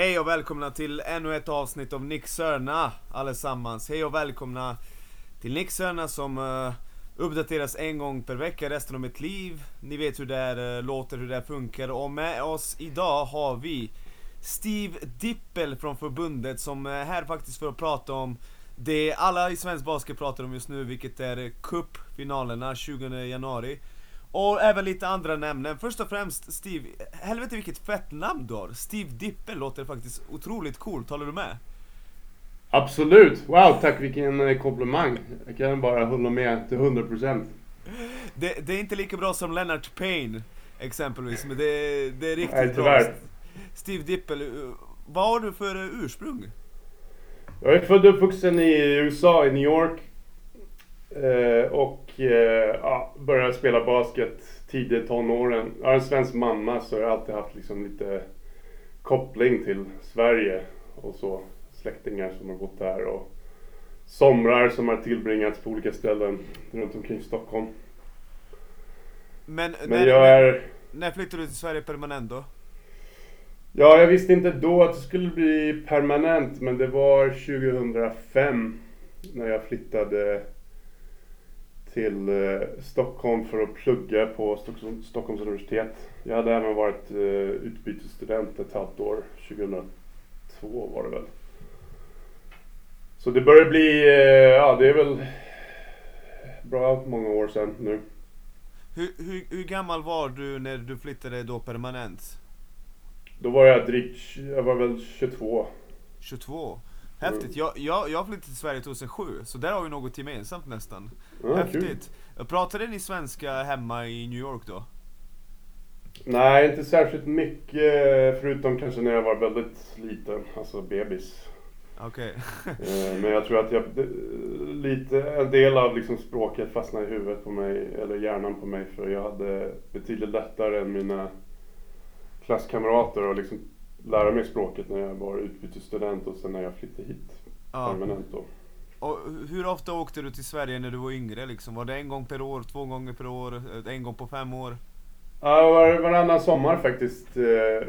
Hej och välkomna till ännu ett avsnitt av Nick Sörna allesammans. Hej och välkomna till Nick Sörna som uh, uppdateras en gång per vecka resten av mitt liv. Ni vet hur det här, uh, låter, hur det här funkar och med oss idag har vi Steve Dippel från förbundet som är här faktiskt för att prata om det alla i svensk basket pratar om just nu, vilket är eh, cupfinalerna 20 januari. Och även lite andra nämnen. Först och främst Steve, helvete vilket fett namn du har. Steve Dippel låter faktiskt otroligt coolt, håller du med? Absolut! Wow, tack vilken eh, komplimang. Jag kan bara hålla med till 100%. Det, det är inte lika bra som Leonard Payne exempelvis, men det, det är riktigt Nej, bra. tyvärr. Steve Dippel, eh, vad har du för eh, ursprung? Jag är född och uppvuxen i USA, i New York. Eh, och eh, ja, började spela basket tidigt i tonåren. Jag har en svensk mamma så jag har alltid haft liksom lite koppling till Sverige och så. Släktingar som har bott där och somrar som har tillbringats på olika ställen runt omkring Stockholm. Men, Men när, jag är... när flyttade du till Sverige permanent då? Ja, jag visste inte då att det skulle bli permanent, men det var 2005 när jag flyttade till eh, Stockholm för att plugga på Stockholms, universitet. Jag hade även varit eh, utbytesstudent ett halvt år, 2002 var det väl. Så det börjar bli, eh, ja det är väl bra många år sedan nu. Hur, hur, hur gammal var du när du flyttade då permanent? Då var jag drygt, jag var väl 22. 22? Häftigt. Jag, jag, jag flyttade till Sverige 2007, så där har vi något gemensamt nästan. Ja, Häftigt. kul. Pratade ni svenska hemma i New York då? Nej, inte särskilt mycket förutom kanske när jag var väldigt liten, alltså bebis. Okej. Eh, Men jag tror att jag, lite, en del av liksom språket fastnade i huvudet på mig, eller hjärnan på mig, för jag hade betydligt lättare än mina klasskamrater att liksom lära mig språket när jag var utbytesstudent och sen när jag flyttade hit Ja. permanent då. Och hur ofta åkte du till Sverige när du var yngre liksom? Var det en gång per år, två gånger per år, eh, en gång på fem år? Ja, var, varannan sommar faktiskt eh,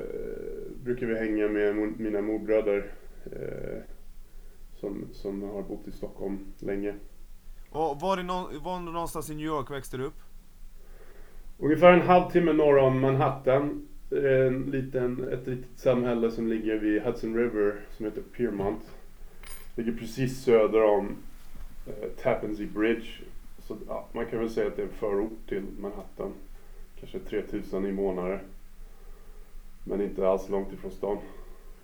brukar vi hänga med mina morbröder eh, som, som har bott i Stockholm länge. Och var, det nå- var det någonstans i New York växte du upp? Ungefär en halvtimme norr om Manhattan. En liten, ett litet samhälle som ligger vid Hudson River som heter Piermont. Ligger precis söder om eh, Tappan Zee Bridge. Så ja, man kan väl säga att det är en förort till Manhattan. Kanske 3000 invånare. Men inte alls långt ifrån stan.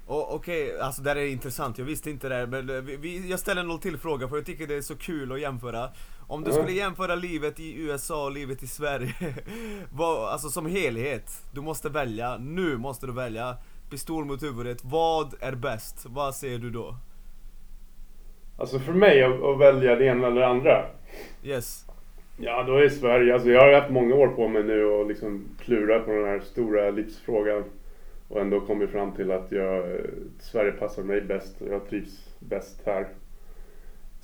Oh, Okej, alltså det här är intressant, jag visste inte det här, men eh, vi- vi, jag ställer en till fråga för jag tycker det är så kul att jämföra om du skulle jämföra livet i USA och livet i Sverige vad, Alltså som helhet, du måste välja, nu måste du välja Pistol mot huvudet, vad är bäst? Vad säger du då? Alltså för mig att, att välja det ena eller det andra. Yes Ja, då är Sverige, alltså jag har haft många år på mig nu och liksom klura på den här stora livsfrågan. Och ändå kommit fram till att jag, eh, Sverige passar mig bäst jag trivs bäst här.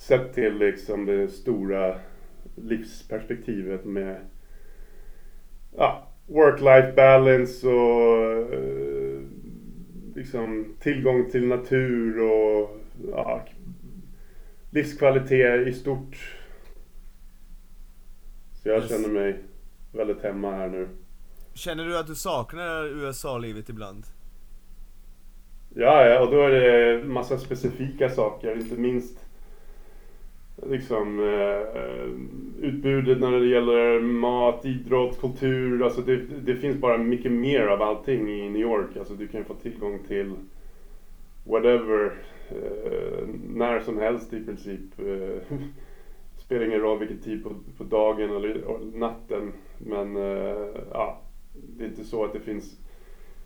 Sett till liksom det stora livsperspektivet med ja, work-life balance och eh, liksom tillgång till natur och ja, livskvalitet i stort. Så jag känner mig väldigt hemma här nu. Känner du att du saknar USA-livet ibland? Ja, ja, och då är det massa specifika saker, inte minst liksom eh, eh, utbudet när det gäller mat, idrott, kultur. Alltså det, det finns bara mycket mer av allting i New York. Alltså du kan få tillgång till whatever eh, när som helst i princip. Eh, spelar ingen roll vilken tid på, på dagen eller natten. Men eh, ja, det är inte så att det finns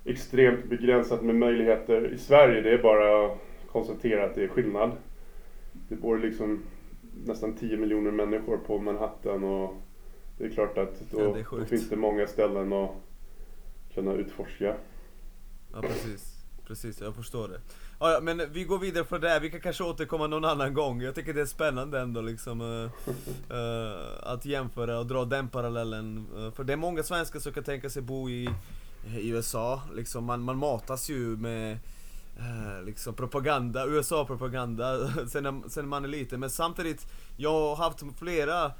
extremt begränsat med möjligheter i Sverige. Det är bara att konstatera att det är skillnad. Det bor liksom nästan 10 miljoner människor på Manhattan och det är klart att Ja, då, det är då finns det många ställen att kunna utforska. Ja precis, precis, jag förstår det. Ja, ja, men vi går vidare från det här, vi kan kanske återkomma någon annan gång. Jag tycker det är spännande ändå liksom eh, eh, Att jämföra och dra den parallellen. Eh, För det är många svenskar som kan tänka sig bo i, i USA liksom, man, man matas ju med eh, liksom propaganda, USA-propaganda sen, sen man är liten. Men samtidigt, jag har haft flera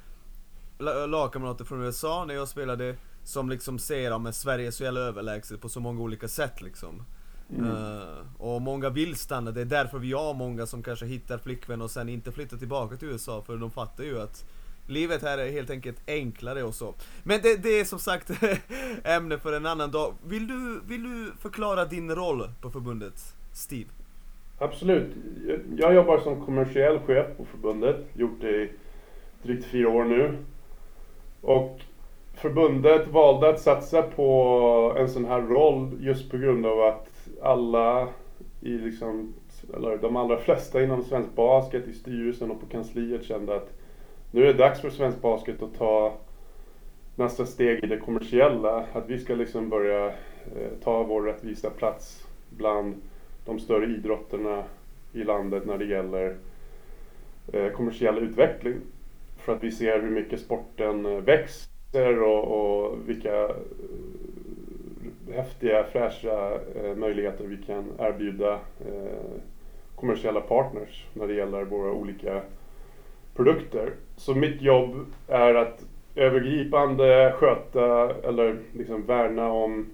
lagkamrater från USA när jag spelade som liksom ser att Sverige är så jävla överlägset på så många olika sätt liksom. Mm. Uh, och många vill stanna, det är därför vi har många som kanske hittar flickvän och sen inte flyttar tillbaka till USA för de fattar ju att Livet här är helt enkelt enklare och så. Men det, det är som sagt ämne för en annan dag. Vill du, vill du förklara din roll på förbundet, Steve? Absolut. Jag jobbar som kommersiell chef på förbundet. Gjort det i drygt fyra år nu. Och förbundet valde att satsa på en sån här roll just på grund av att alla i liksom, eller de allra flesta inom svensk basket i styrelsen och på kansliet kände att nu är det dags för svensk basket att ta nästa steg i det kommersiella. Att vi ska liksom börja eh, ta vår rättvisa plats bland de större idrotterna i landet när det gäller eh, kommersiell utveckling. För att vi ser hur mycket sporten eh, växer och, och vilka eh, häftiga, fräscha eh, möjligheter vi kan erbjuda eh, kommersiella partners när det gäller våra olika produkter. Så mitt jobb är att övergripande sköta eller liksom värna om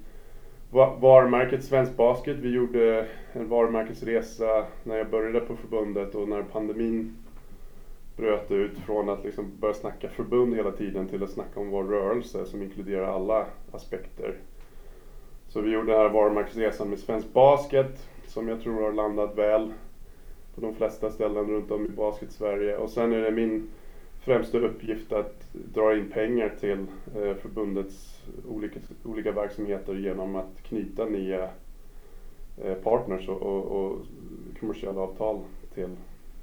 varumärket Svensk Basket. Vi gjorde en varumärkesresa när jag började på förbundet och när pandemin bröt ut från att liksom börja snacka förbund hela tiden till att snacka om vår rörelse som inkluderar alla aspekter. Så vi gjorde den här varumärkesresan med Svensk Basket som jag tror har landat väl på de flesta ställen runt om i Basket-Sverige. Och sen är det min främsta uppgift att dra in pengar till eh, förbundets olika, olika verksamheter genom att knyta nya eh, partners och, och, och kommersiella avtal till,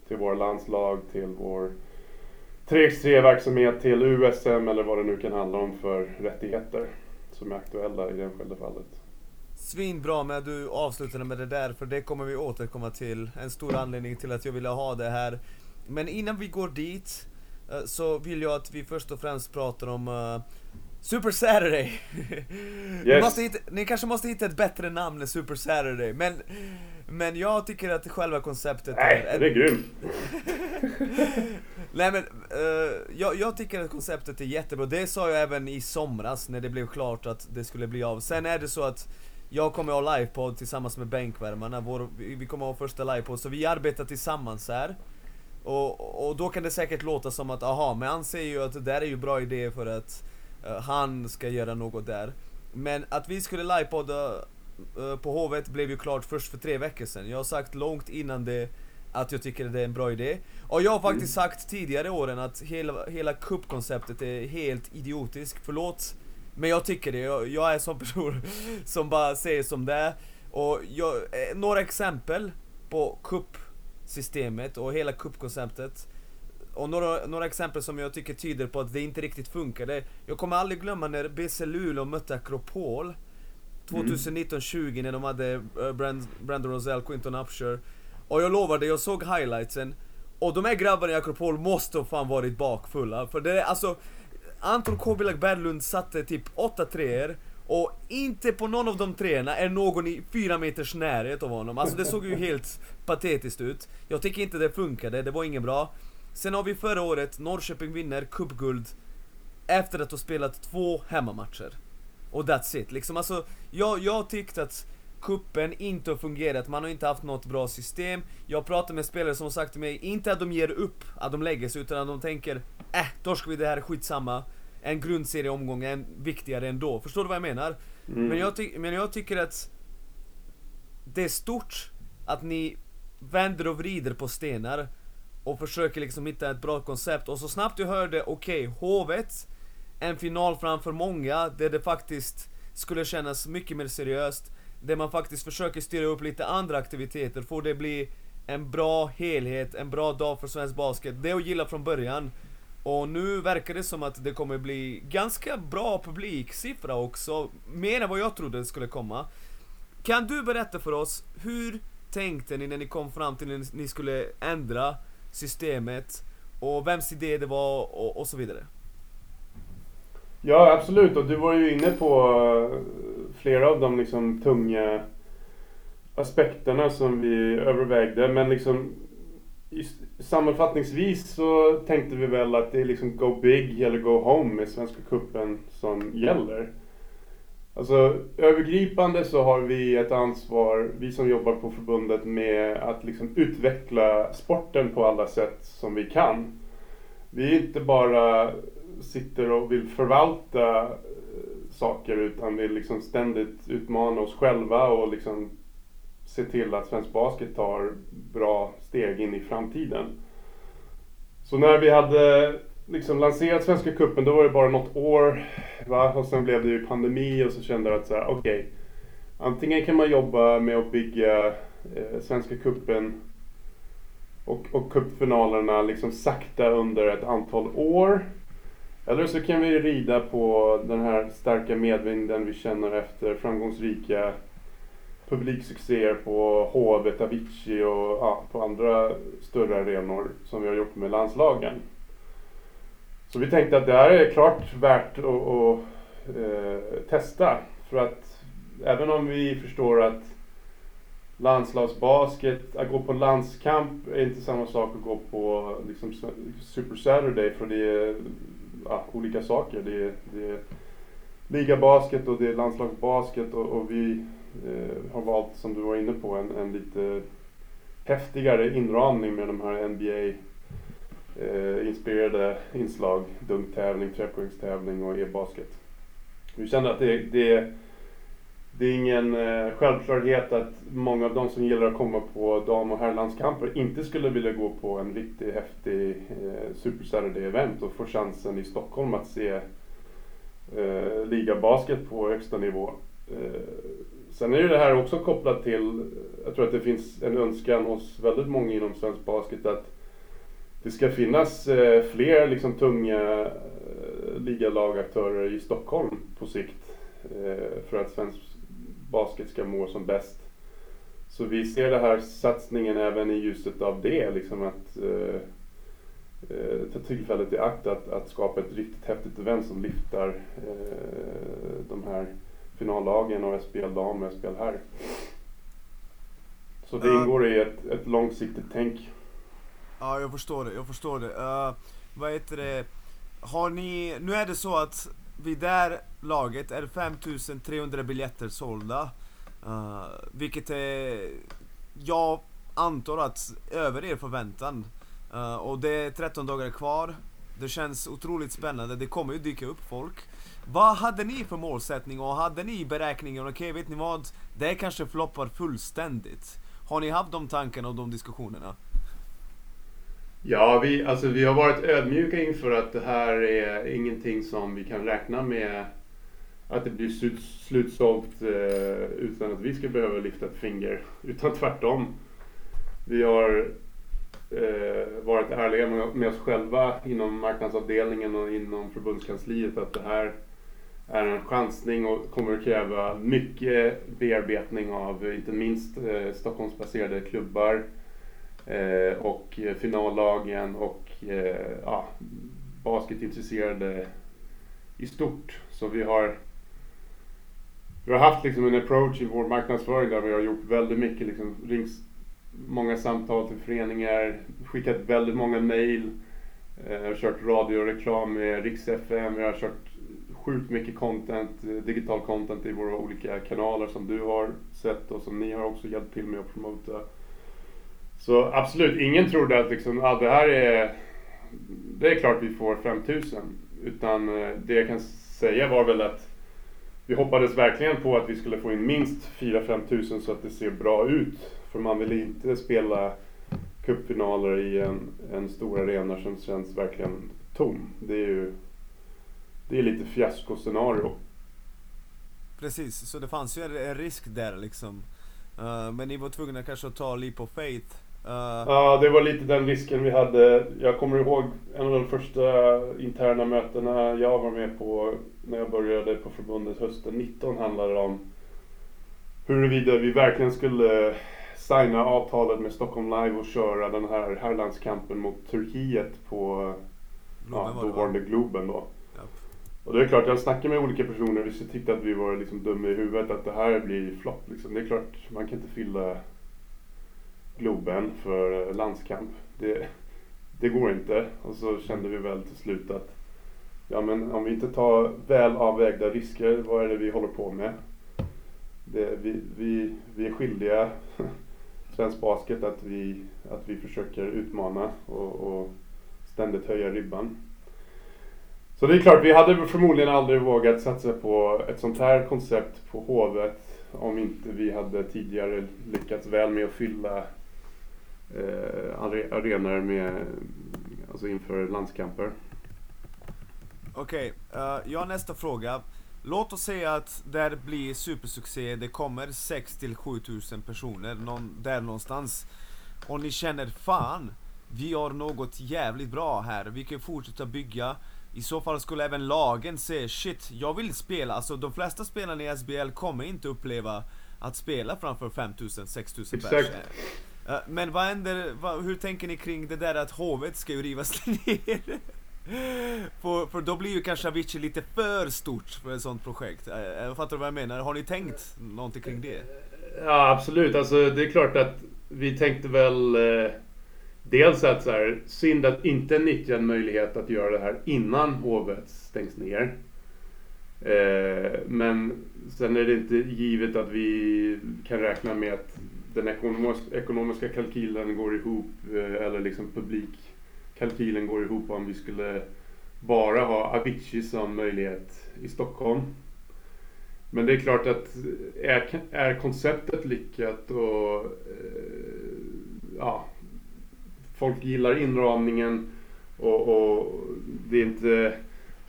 till våra landslag, till vår 3x3-verksamhet, till USM eller vad det nu kan handla om för rättigheter som är aktuella i det enskilda fallet. Svinbra med att du avslutade med det där, för det kommer vi återkomma till. En stor anledning till att jag ville ha det här. Men innan vi går dit, eh, så vill jag att vi först och främst pratar om uh, Super Saturday! Yes. Ni, hitta, ni, kanske måste hitta ett bättre namn än Super Saturday, men, men jag tycker att själva konceptet Nej, är... det är grymt! Nej men, uh, jag, jag, tycker att konceptet är jättebra, det sa jag även i somras när det blev klart att det skulle bli av. Sen är det så att jag kommer ha livepodd tillsammans med bänkvärmarna, vår, vi kommer ha första livepodd, så vi arbetar tillsammans här. Och, och då kan det säkert låta som att, aha, men han säger ju att det där är ju bra idé för att han ska göra något där. Men att vi skulle livepodda uh, på Hovet blev ju klart först för tre veckor sedan. Jag har sagt långt innan det att jag tycker det är en bra idé. Och jag har faktiskt sagt tidigare åren att hela, hela kuppkonceptet är helt idiotiskt. Förlåt men jag tycker det, jag, jag är sån person som bara säger som det är. Och jag, eh, några exempel på kuppsystemet och hela kuppkonceptet. Och några, några exempel som jag tycker tyder på att det inte riktigt funkade. Jag kommer aldrig glömma när BC Luleå mötte Akropol 2019-20 när de hade uh, Brand, Brandon Rosell, Quinton Upshur. Och jag lovar dig, jag såg highlightsen. Och de här grabbarna i Akropol måste fan varit bakfulla. För det är alltså Anton Kobilak Berglund satte typ 8 treor och inte på någon av de treorna är någon i fyra meters närhet av honom. Alltså det såg ju helt patetiskt ut. Jag tycker inte det funkade, det var inget bra. Sen har vi förra året, Norrköping vinner cupguld efter att ha spelat två hemmamatcher. Och that's it. Liksom alltså, jag, jag tyckte att kuppen inte har fungerat, man har inte haft något bra system. Jag pratar med spelare som har sagt till mig, inte att de ger upp, att de lägger sig, utan att de tänker Äh, torskar vi det här är skitsamma. En grundserieomgång är viktigare ändå. Förstår du vad jag menar? Mm. Men, jag men jag tycker att det är stort att ni vänder och vrider på stenar och försöker liksom hitta ett bra koncept och så snabbt jag hörde, okej, okay, Hovet, en final framför många där det faktiskt skulle kännas mycket mer seriöst, där man faktiskt försöker styra upp lite andra aktiviteter, får det bli en bra helhet, en bra dag för svensk basket. Det jag gillar från början. Och nu verkar det som att det kommer bli ganska bra publiksiffra också, mer än vad jag trodde det skulle komma. Kan du berätta för oss, hur tänkte ni när ni kom fram till att ni skulle ändra systemet? Och vems idé det var och, och så vidare? Ja absolut, och du var ju inne på eh, flera av de liksom tunga aspekterna som vi övervägde. Men liksom sammanfattningsvis så tänkte vi väl att det är liksom go big eller go home med Svenska Kuppen som gäller. Alltså övergripande så har vi ett ansvar, vi som jobbar på förbundet, med att liksom utveckla sporten på alla sätt som vi kan. Vi inte bara sitter och vill förvalta eh, saker utan vill liksom ständigt utmana oss själva och liksom se till att svensk basket tar bra steg in i framtiden. Så när vi hade liksom lanserat Svenska Kuppen då var det bara något år. Va? Och sen blev det ju pandemi och så kände jag att så här, okej. Okay, antingen kan man jobba med att bygga eh, Svenska Kuppen och, och cupfinalerna liksom sakta under ett antal år. Eller så kan vi rida på den här starka medvinden vi känner efter framgångsrika publiksuccéer på Hovet, Avicii och ja, på andra större arenor som vi har gjort med landslagen. Så vi tänkte att det här är klart värt att, att eh, testa. För att även om vi förstår att landslagsbasket, att gå på landskamp är inte samma sak att gå på liksom, Super Saturday för det är ja, olika saker. Det är, det är ligabasket och det är landslagsbasket och, och vi eh, har valt, som du var inne på, en, en lite häftigare inramning med de här NBA eh, inspirerade inslag. Dunktävling, trepoängstävling och e-basket. Vi känner att det, det, det är ingen eh, självklarhet att många av de som gillar att komma på dam och herrlandskamper inte skulle vilja gå på en riktigt häftig eh, Super Saturday-event och få chansen i Stockholm att se eh, ligabasket på högsta nivå. Eh, sen är ju det här också kopplat till, jag tror att det finns en önskan hos väldigt många inom svensk basket att det ska finnas eh, fler liksom, tunga eh, ligalagaktörer i Stockholm på sikt eh, för att svensk basket ska må som bäst. Så vi ser den här satsningen även i ljuset av det, liksom att eh, eh, ta tillfället i akt att, att skapa ett riktigt häftigt event som lyfter eh, de här finallagen och SPL dam och SPL herr. Så det ingår i ett, ett långsiktigt tänk. Ja, jag förstår det, jag förstår det. Uh, vad heter det? Har ni, nu är det så att vid det här laget är 5300 biljetter sålda. Uh, vilket är, jag antar att över er förväntan. Uh, och det är 13 dagar kvar. Det känns otroligt spännande, det kommer ju dyka upp folk. Vad hade ni för målsättning och hade ni beräkningen? Okej, okay, vet ni vad? Det kanske floppar fullständigt. Har ni haft de tankarna och de diskussionerna? Ja, vi, alltså, vi har varit ödmjuka inför att det här är ingenting som vi kan räkna med att det blir slut, slutsålt eh, utan att vi ska behöva lyfta ett finger. Utan tvärtom. Vi har eh, varit ärliga med, med oss själva inom marknadsavdelningen och inom förbundskansliet att det här är en chansning och kommer att kräva mycket bearbetning av inte minst eh, Stockholmsbaserade klubbar Eh, Eh, och eh, finallagen och eh, ja, basketintresserade i stort. Så vi har, vi har haft liksom en approach i vår marknadsföring där vi har gjort väldigt mycket, liksom, rings många samtal till föreningar, skickat väldigt många mail, eh, kört radioreklam med Riks FM, vi har kört sjukt mycket content, digital content i våra olika kanaler som du har sett och som ni har också hjälpt till med att promota. Så absolut, ingen trodde att liksom, ah, det här är... Det är klart vi får 5000. Utan eh, det jag kan säga var väl att vi hoppades verkligen på att vi skulle få in minst 4-5 tusen så att det ser bra ut. För man vill inte spela cupfinaler i en, en stor arena som känns verkligen tom. Det är ju det är lite fiaskoscenario. Precis, så det fanns ju en risk där liksom. Eh, men ni var tvungna kanske att ta leap of faith Ja, det var lite den risken vi hade. Jag kommer ihåg en av de första interna mötena jag var med på när jag började på förbundet hösten 19 handlade om huruvida vi verkligen skulle signa avtalet med Stockholm Live och köra den här herrlandskampen mot Turkiet på ja, dåvarande Globen då. Och det är klart, jag snackar med olika personer, vissa tyckte att vi var liksom dumma i huvudet, att det här blir flopp liksom. Det är klart, man kan inte fylla Globen för landskamp. Det, det går inte. Och så kände vi väl till slut att ja men om vi inte tar väl avvägda risker, vad är det vi håller på med? Det, vi, vi, vi är skyldiga svensk basket att vi, att vi försöker utmana och, och ständigt höja ribban. Så det är klart, vi hade förmodligen aldrig vågat satsa på ett sånt här koncept på Hovet om inte vi hade tidigare lyckats väl med att fylla eh, arenor med, alltså inför landskamper. Okej, okay, uh, eh, jag har nästa fråga. Låt oss säga att det blir supersuccé, det kommer 6 till 7000 personer, någon, där någonstans. Och ni känner fan, vi har något jävligt bra här, vi kan fortsätta bygga. I så fall skulle även lagen se, shit, jag vill spela. Alltså de flesta spelarna i SBL kommer inte uppleva att spela framför 5000, 6000 pers. Eh, men vad händer, vad, hur tänker ni kring det där att hovet ska ju rivas ner? för, för då blir ju kanske Avicii lite för stort för ett sånt projekt. Eh, eh, jag fattar du vad jag menar? Har ni tänkt någonting kring det? Ja absolut, alltså det är klart att vi tänkte väl eh, Dels att så här, synd att inte nyttja en möjlighet att göra det här innan hovet stängs ner. Eh, men sen är det inte givet att vi kan räkna med att den ekonomiska kalkylen går ihop eh, eller liksom publikkalkylen går ihop om vi skulle bara ha Avicii som möjlighet i Stockholm. Men det är klart att är, är konceptet lyckat och eh, ja, folk gillar inramningen och, och, det är inte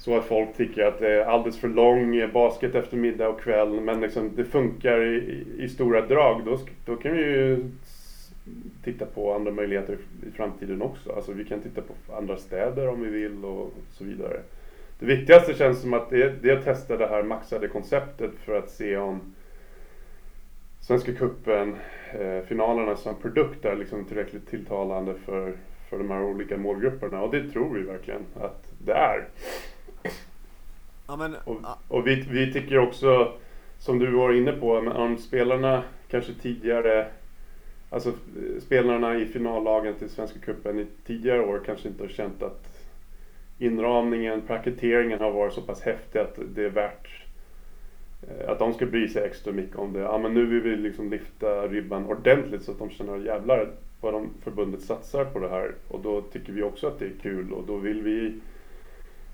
så att folk tycker att det är alldeles för lång basket eftermiddag och kväll men liksom det funkar i, i stora drag då, då kan vi ju titta på andra möjligheter i framtiden också. Alltså vi kan titta på andra städer om vi vill och så vidare. Det viktigaste känns som att det är, det är att testa det här maxade konceptet för att se om Svenska cupen, eh, finalerna som produkt är liksom tillräckligt tilltalande för, för de här olika målgrupperna och det tror vi verkligen att det är. Ja, men, och, och vi, vi tycker också, som du var inne på, om spelarna kanske tidigare Alltså spelarna i finallagen till Svenska Cupen i tidigare år kanske inte har känt att inramningen, paketeringen har varit så pass häftig att det är värt eh, att de ska bry sig extra mycket om det. Ja men nu vill vi liksom lyfta ribban ordentligt så att de känner jävlar vad de förbundet satsar på det här. Och då tycker vi också att det är kul och då vill vi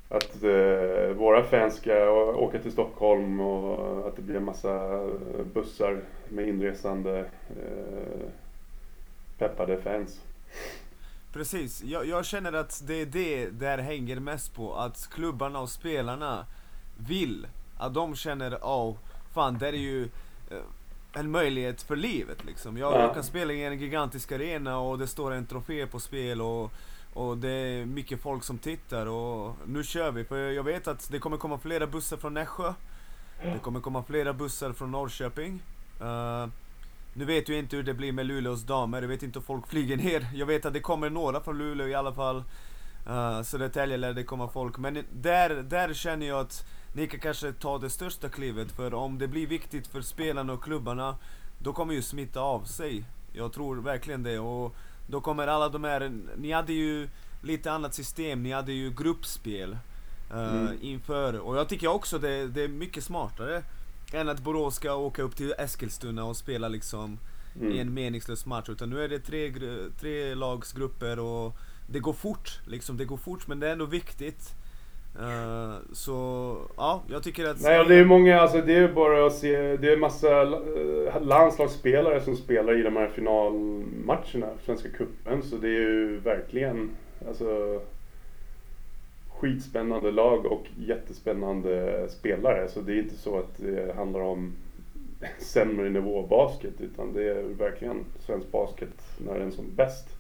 att eh, våra fans ska åka till Stockholm och att det blir en massa bussar med inresande eh, peppade fans. Precis, jag, jag, känner att det är det där hänger mest på, att klubbarna och spelarna vill, att de känner oh, fan det är ju eh, en möjlighet för livet liksom. Jag, ja. jag, kan spela i en gigantisk arena och det står en trofé på spel och, och det är mycket folk som tittar och nu kör vi. För jag vet att det kommer komma flera bussar från Nässjö. Det kommer komma flera bussar från Norrköping. Uh, nu vet jag inte hur det blir med Luleås damer, jag vet inte om folk flyger ner. Jag vet att det kommer några från Luleå i alla fall. Uh, Södertälje lär det komma folk. Men där, där känner jag att ni kan kanske ta det största klivet. För om det blir viktigt för spelarna och klubbarna, då kommer ju smitta av sig. Jag tror verkligen det. Och då kommer alla de här, ni hade ju lite annat system, ni hade ju gruppspel. Uh, mm. Inför, och jag tycker också det, det är mycket smartare än att Borås ska åka upp till Eskilstuna och spela liksom mm. i en meningslös match. Utan nu är det tre, tre lagsgrupper och det går fort. Liksom, det går fort men det är ändå viktigt. Uh, så ja, jag tycker att... Nej, det är många, alltså det är bara att se, det är massa eh, landslagsspelare som spelar i de här finalmatcherna, Svenska Cupen. Så det är ju verkligen, alltså skitspännande lag och jättespännande spelare. Så det är inte så att det handlar om sämre nivå basket utan det är verkligen svensk basket när den är som bäst.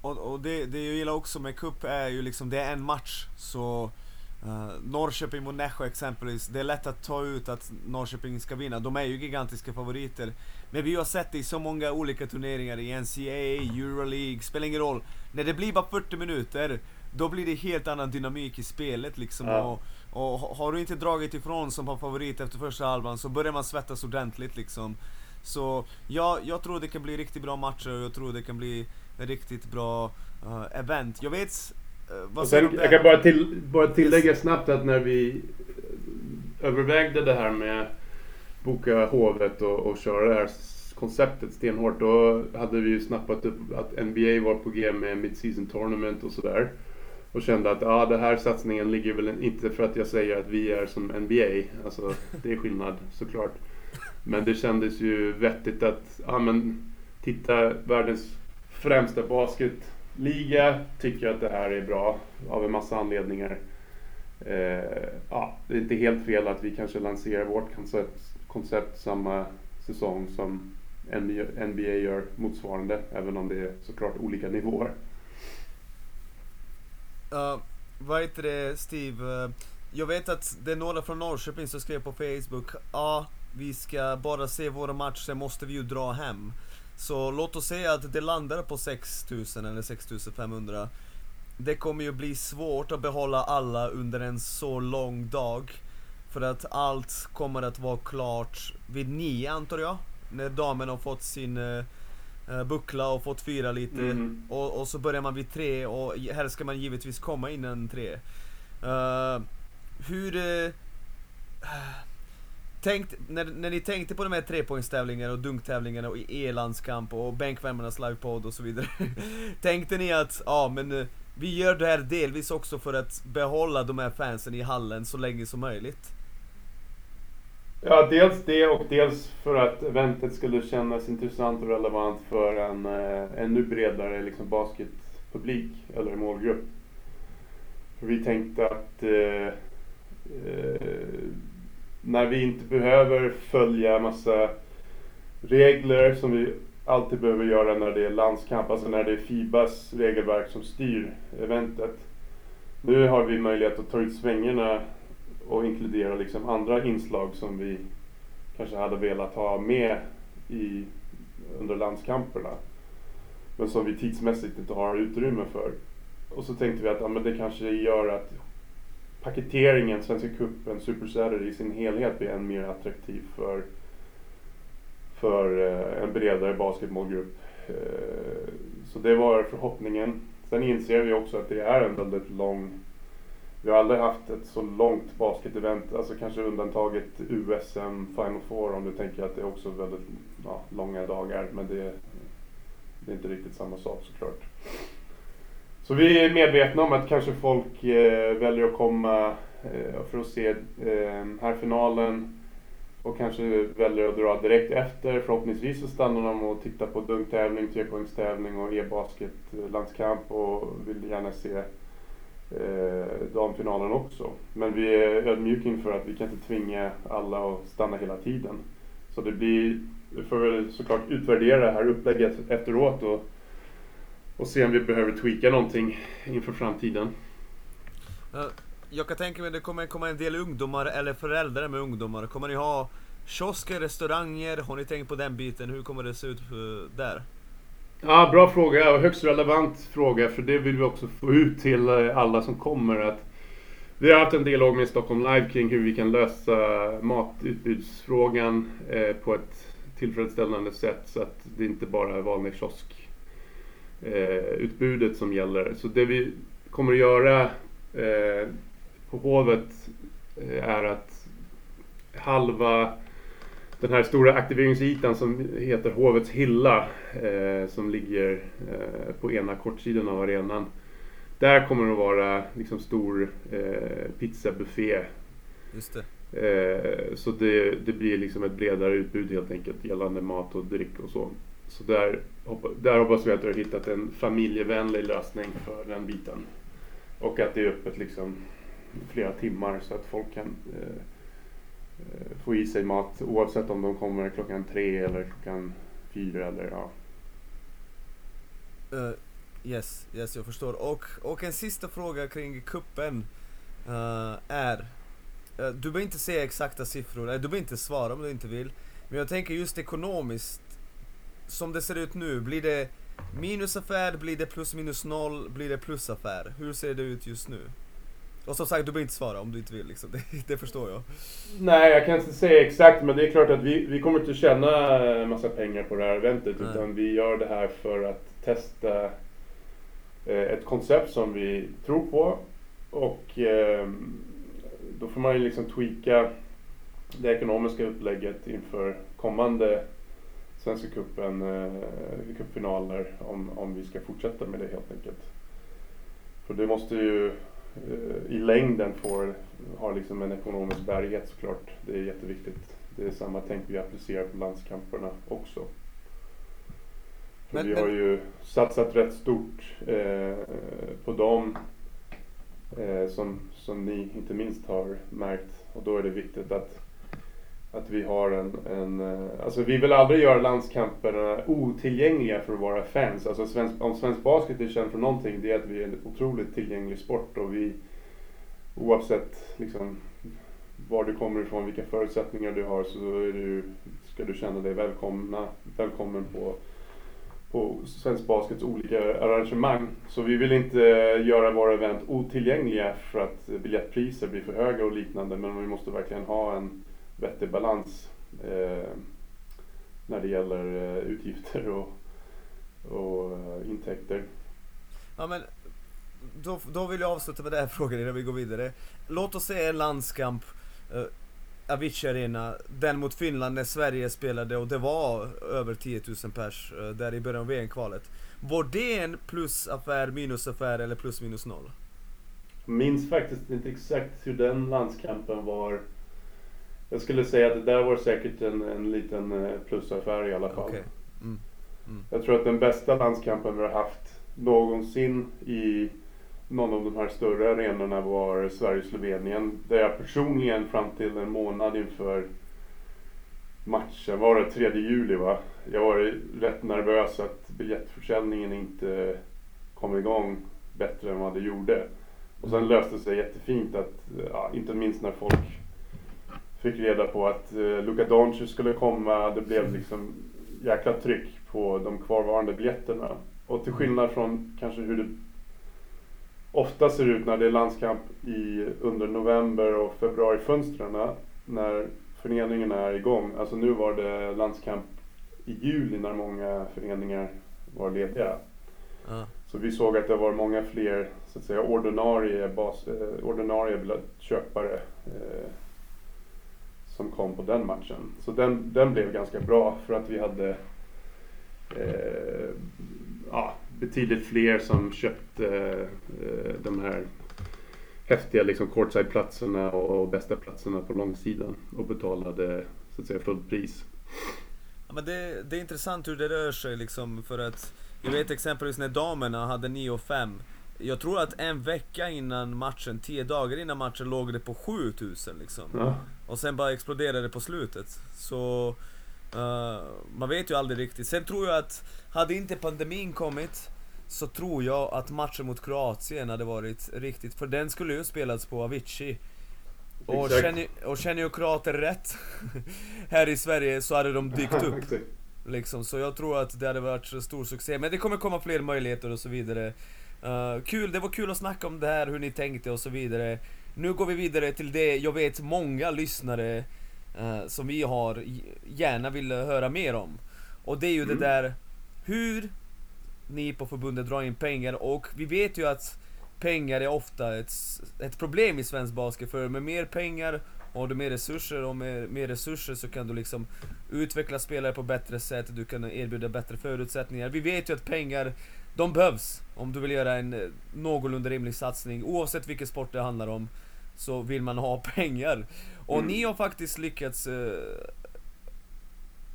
Och, och det, det jag gillar också med cup är ju liksom, det är en match. Så uh, Norrköping mot Nässjö exempelvis, det är lätt att ta ut att Norrköping ska vinna. De är ju gigantiska favoriter. Men vi har sett det i så många olika turneringar i NCAA, Euroleague, spelar ingen roll. När det blir bara 40 minuter då blir det helt annan dynamik i spelet liksom. Ja. Och, och har du inte dragit ifrån som favorit efter första halvan så börjar man svettas ordentligt liksom. Så ja, jag tror det kan bli riktigt bra matcher och jag tror det kan bli riktigt bra uh, event. Jag vet... Uh, vad sen, jag kan bara, till, bara tillägga snabbt att när vi övervägde det här med boka hovet och, och köra det här konceptet stenhårt. Då hade vi ju snappat upp att NBA var på G med Mid-Season Tournament och sådär. Och kände att ja, den här satsningen ligger väl inte för att jag säger att vi är som NBA. Alltså det är skillnad såklart. Men det kändes ju vettigt att, ja men titta världens främsta basketliga tycker att det här är bra av en massa anledningar. Eh, ja, det är inte helt fel att vi kanske lanserar vårt koncept, koncept samma säsong som NBA gör motsvarande, även om det är såklart olika nivåer. Uh, vad heter det Steve? Uh, jag vet att det är några från Norrköping som skrev på Facebook Ja, vi ska bara se våra matcher, sen måste vi ju dra hem. Så låt oss säga att det landar på 6000 eller 6500. Det kommer ju bli svårt att behålla alla under en så lång dag. För att allt kommer att vara klart vid nio antar jag. När damerna har fått sin uh, buckla och fått fira lite. Mhm. Och, och så börjar man vid tre och helst ska man givetvis komma innan tre. Uh, hur... Uh, tänkt, när, när ni tänkte på de här trepoängstävlingarna och dunktävlingarna och e-landskamp och bänkvärmarnas livepodd och så vidare. tänkte ni att, ja men eh, vi gör det här delvis också för att behålla de här fansen i hallen så länge som möjligt? Ja, dels det och dels för att eventet skulle kännas intressant och relevant för en eh, ännu bredare liksom, basketpublik eller målgrupp. För vi tänkte att eh, eh, när vi inte behöver följa massa regler som vi alltid behöver göra när det är landskamp, alltså när det är Fibas regelverk som styr eventet. Nu har vi möjlighet att ta ut svängarna och inkludera liksom andra inslag som vi kanske hade velat ha med i, under landskamperna. Men som vi tidsmässigt inte har utrymme för. Och så tänkte vi att ja, men det kanske gör att paketeringen, Svenska cupen, Super Saturday i sin helhet blir än mer attraktiv för, för eh, en bredare basketmålgrupp. Eh, så det var förhoppningen. Sen inser vi också att det är en väldigt lång vi har aldrig haft ett så långt basketevent, alltså kanske undantaget USM Final Four om du tänker att det är också väldigt ja, långa dagar. Men det, det är inte riktigt samma sak såklart. Så vi är medvetna om att kanske folk eh, väljer att komma eh, för att se eh, här finalen och kanske väljer att dra direkt efter. Förhoppningsvis så stannar de och tittar på dunktävling, trepoängstävling och e-basket landskamp och vill gärna se eh, damfinalen också. Men vi är ödmjuka inför att vi kan inte tvinga alla att stanna hela tiden. Så det blir, vi får väl såklart utvärdera det här upplägget efteråt och, och se om vi behöver tweaka någonting inför framtiden. Uh, jag kan tänka mig att det kommer komma en del ungdomar eller föräldrar med ungdomar. Kommer ni ha kiosker, restauranger? Har ni tänkt på den biten? Hur kommer det se ut uh, där? Ja, bra fråga och högst relevant fråga för det vill vi också få ut till eh, alla som kommer. Att vi har haft en dialog med Stockholm Live kring hur vi kan lösa matutbudsfrågan eh, på ett tillfredsställande sätt så att det inte bara är vanlig kiosk eh, utbudet som gäller. Så det vi kommer att göra eh, på Hovet eh, är att halva den här stora aktiveringsytan som heter Hovets hylla eh, som ligger eh, på ena kortsidan av arenan. Där kommer det att vara liksom stor eh, pizzabuffé. Just det. Eh, så det, det blir liksom ett bredare utbud helt enkelt gällande mat och dryck och så. Så där, där hoppas vi att du har hittat en familjevänlig lösning för den biten. Och att det är öppet liksom flera timmar så att folk kan eh, eh, få i sig mat oavsett om de kommer klockan tre eller klockan fyra eller ja. Uh, yes, yes jag förstår. Och, och en sista fråga kring kuppen uh, är uh, Du behöver inte säga exakta siffror, eller du behöver inte svara om du inte vill. Men jag tänker just ekonomiskt som det ser ut nu, blir det Minusaffär, blir det plus minus noll, blir det plusaffär? Hur ser det ut just nu? Och som sagt, du behöver inte svara om du inte vill liksom. Det, det förstår jag. Nej, jag kan inte säga exakt, men det är klart att vi, vi kommer inte tjäna en massa pengar på det här eventet. Nej. Utan vi gör det här för att testa eh, ett koncept som vi tror på. Och eh, då får man ju liksom tweaka det ekonomiska upplägget inför kommande Svenska cupen, eh, cupfinaler om, om vi ska fortsätta med det helt enkelt. För det måste ju eh, i längden få ha liksom en ekonomisk bärighet såklart. Det är jätteviktigt. Det är samma tänk vi applicerar på landskamperna också. För Men- vi har ju satsat rätt stort eh, på dem eh, som, som ni inte minst har märkt. Och då är det viktigt att, att vi har en, en eh, alltså vi vill aldrig göra landskamperna otillgängliga för våra fans. Alltså svensk, om svensk basket är känd för någonting det är att vi är en otroligt tillgänglig sport och vi oavsett liksom var du kommer ifrån, vilka förutsättningar du har så är du, ska du känna dig välkomna, välkommen på på svensk baskets olika arrangemang. Så vi vill inte göra våra event otillgängliga för att biljettpriser blir för höga och liknande. Men vi måste verkligen ha en vettig balans eh, när det gäller eh, utgifter och, och eh, intäkter. Ja men, då, då vill jag avsluta med den här frågan innan vi går vidare. Låt oss säga en landskamp, uh, Avicii Arena, den mot Finland när Sverige spelade och det var över 10 000 pers eh, där i början av VM-kvalet. Var det en plusaffär, minusaffär eller plus minus noll? Minns faktiskt inte exakt hur den landskampen var. Jag skulle säga att det där var säkert en, en liten eh, plusaffär i alla fall. Okej. Mm. Jag tror att den bästa landskampen vi har haft någonsin i någon av de här större arenorna var Sverige-Slovenien. Där jag personligen fram till en månad inför matchen, var det 3 juli va? Jag var rätt nervös att biljettförsäljningen inte kom igång bättre än vad det gjorde. Och sen löste det sig jättefint att, ja, inte minst när folk fick reda på att eh, Luka Doncic skulle komma. Det blev liksom jäkla tryck på de kvarvarande biljetterna. Och till skillnad från kanske hur det ofta ser ut när det är landskamp i, under november och februari-fönstren när föreningarna är igång. Alltså nu var det landskamp i juli när många föreningar var lediga. Ja. Så vi såg att det var många fler så att säga, ordinarie, bas, eh, ordinarie biljettköpare eh, som kom på den matchen. Så den, den blev ganska bra för att vi hade eh, ja, betydligt fler som köpte eh, de här häftiga liksom, courtside-platserna och, och bästa platserna på långsidan och betalade så att säga fullt pris. Ja, men det, det är intressant hur det rör sig liksom för att Jag vet exempelvis när damerna hade 9 och 5 jag tror att en vecka innan matchen, 10 dagar innan matchen låg det på 7000 liksom Ja. Och sen bara exploderade det på slutet Så eh, Man vet ju aldrig riktigt Sen tror jag att Hade inte pandemin kommit Så tror jag att matchen mot Kroatien hade varit riktigt För den skulle ju spelats på Avicii och känner, och känner ju kroater rätt Här i Sverige så hade de dykt upp. Liksom, så jag tror att det hade varit stor succé. Men det kommer komma fler möjligheter och så vidare. Eh, kul, det var kul att snacka om det här, hur ni tänkte och så vidare. Nu går vi vidare till det jag vet många lyssnare eh, som vi har gärna vill höra mer om. Och det är ju Mm. det där hur ni på förbundet drar in pengar och vi vet ju att pengar är ofta ett, ett problem i svensk basket för med mer pengar har du mer resurser och med mer resurser så kan du liksom utveckla spelare på bättre sätt, du kan erbjuda bättre förutsättningar. Vi vet ju att pengar, de behövs om du vill göra en eh, någorlunda rimlig satsning. Oavsett vilken sport det handlar om så vill man ha pengar. Och Mm. ni har faktiskt lyckats eh,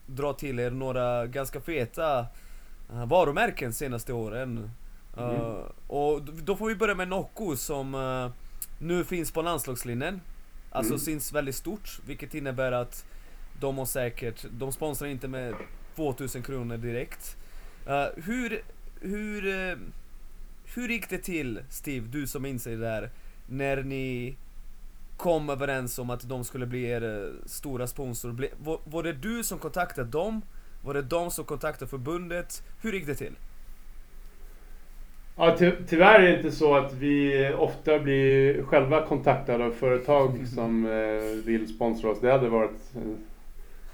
dra till er några ganska feta eh, varumärken senaste åren. Mm. Eh, och då får vi börja med Nocco som eh, nu finns på landslagslinjen. Alltså Mm. syns väldigt stort, vilket innebär att de har säkert, de sponsrar inte med 2000 kronor direkt. Eh, hur, hur, eh, hur gick det till Steve, du som minns det där, när ni kom överens om att de skulle bli er eh, stora sponsor? Var, var det du som kontaktade dem? Var det de som kontaktade förbundet? Hur gick det till? Ja, ty tyvärr är det inte så att vi ofta blir själva kontaktade av företag som eh, vill sponsra oss. Det hade varit,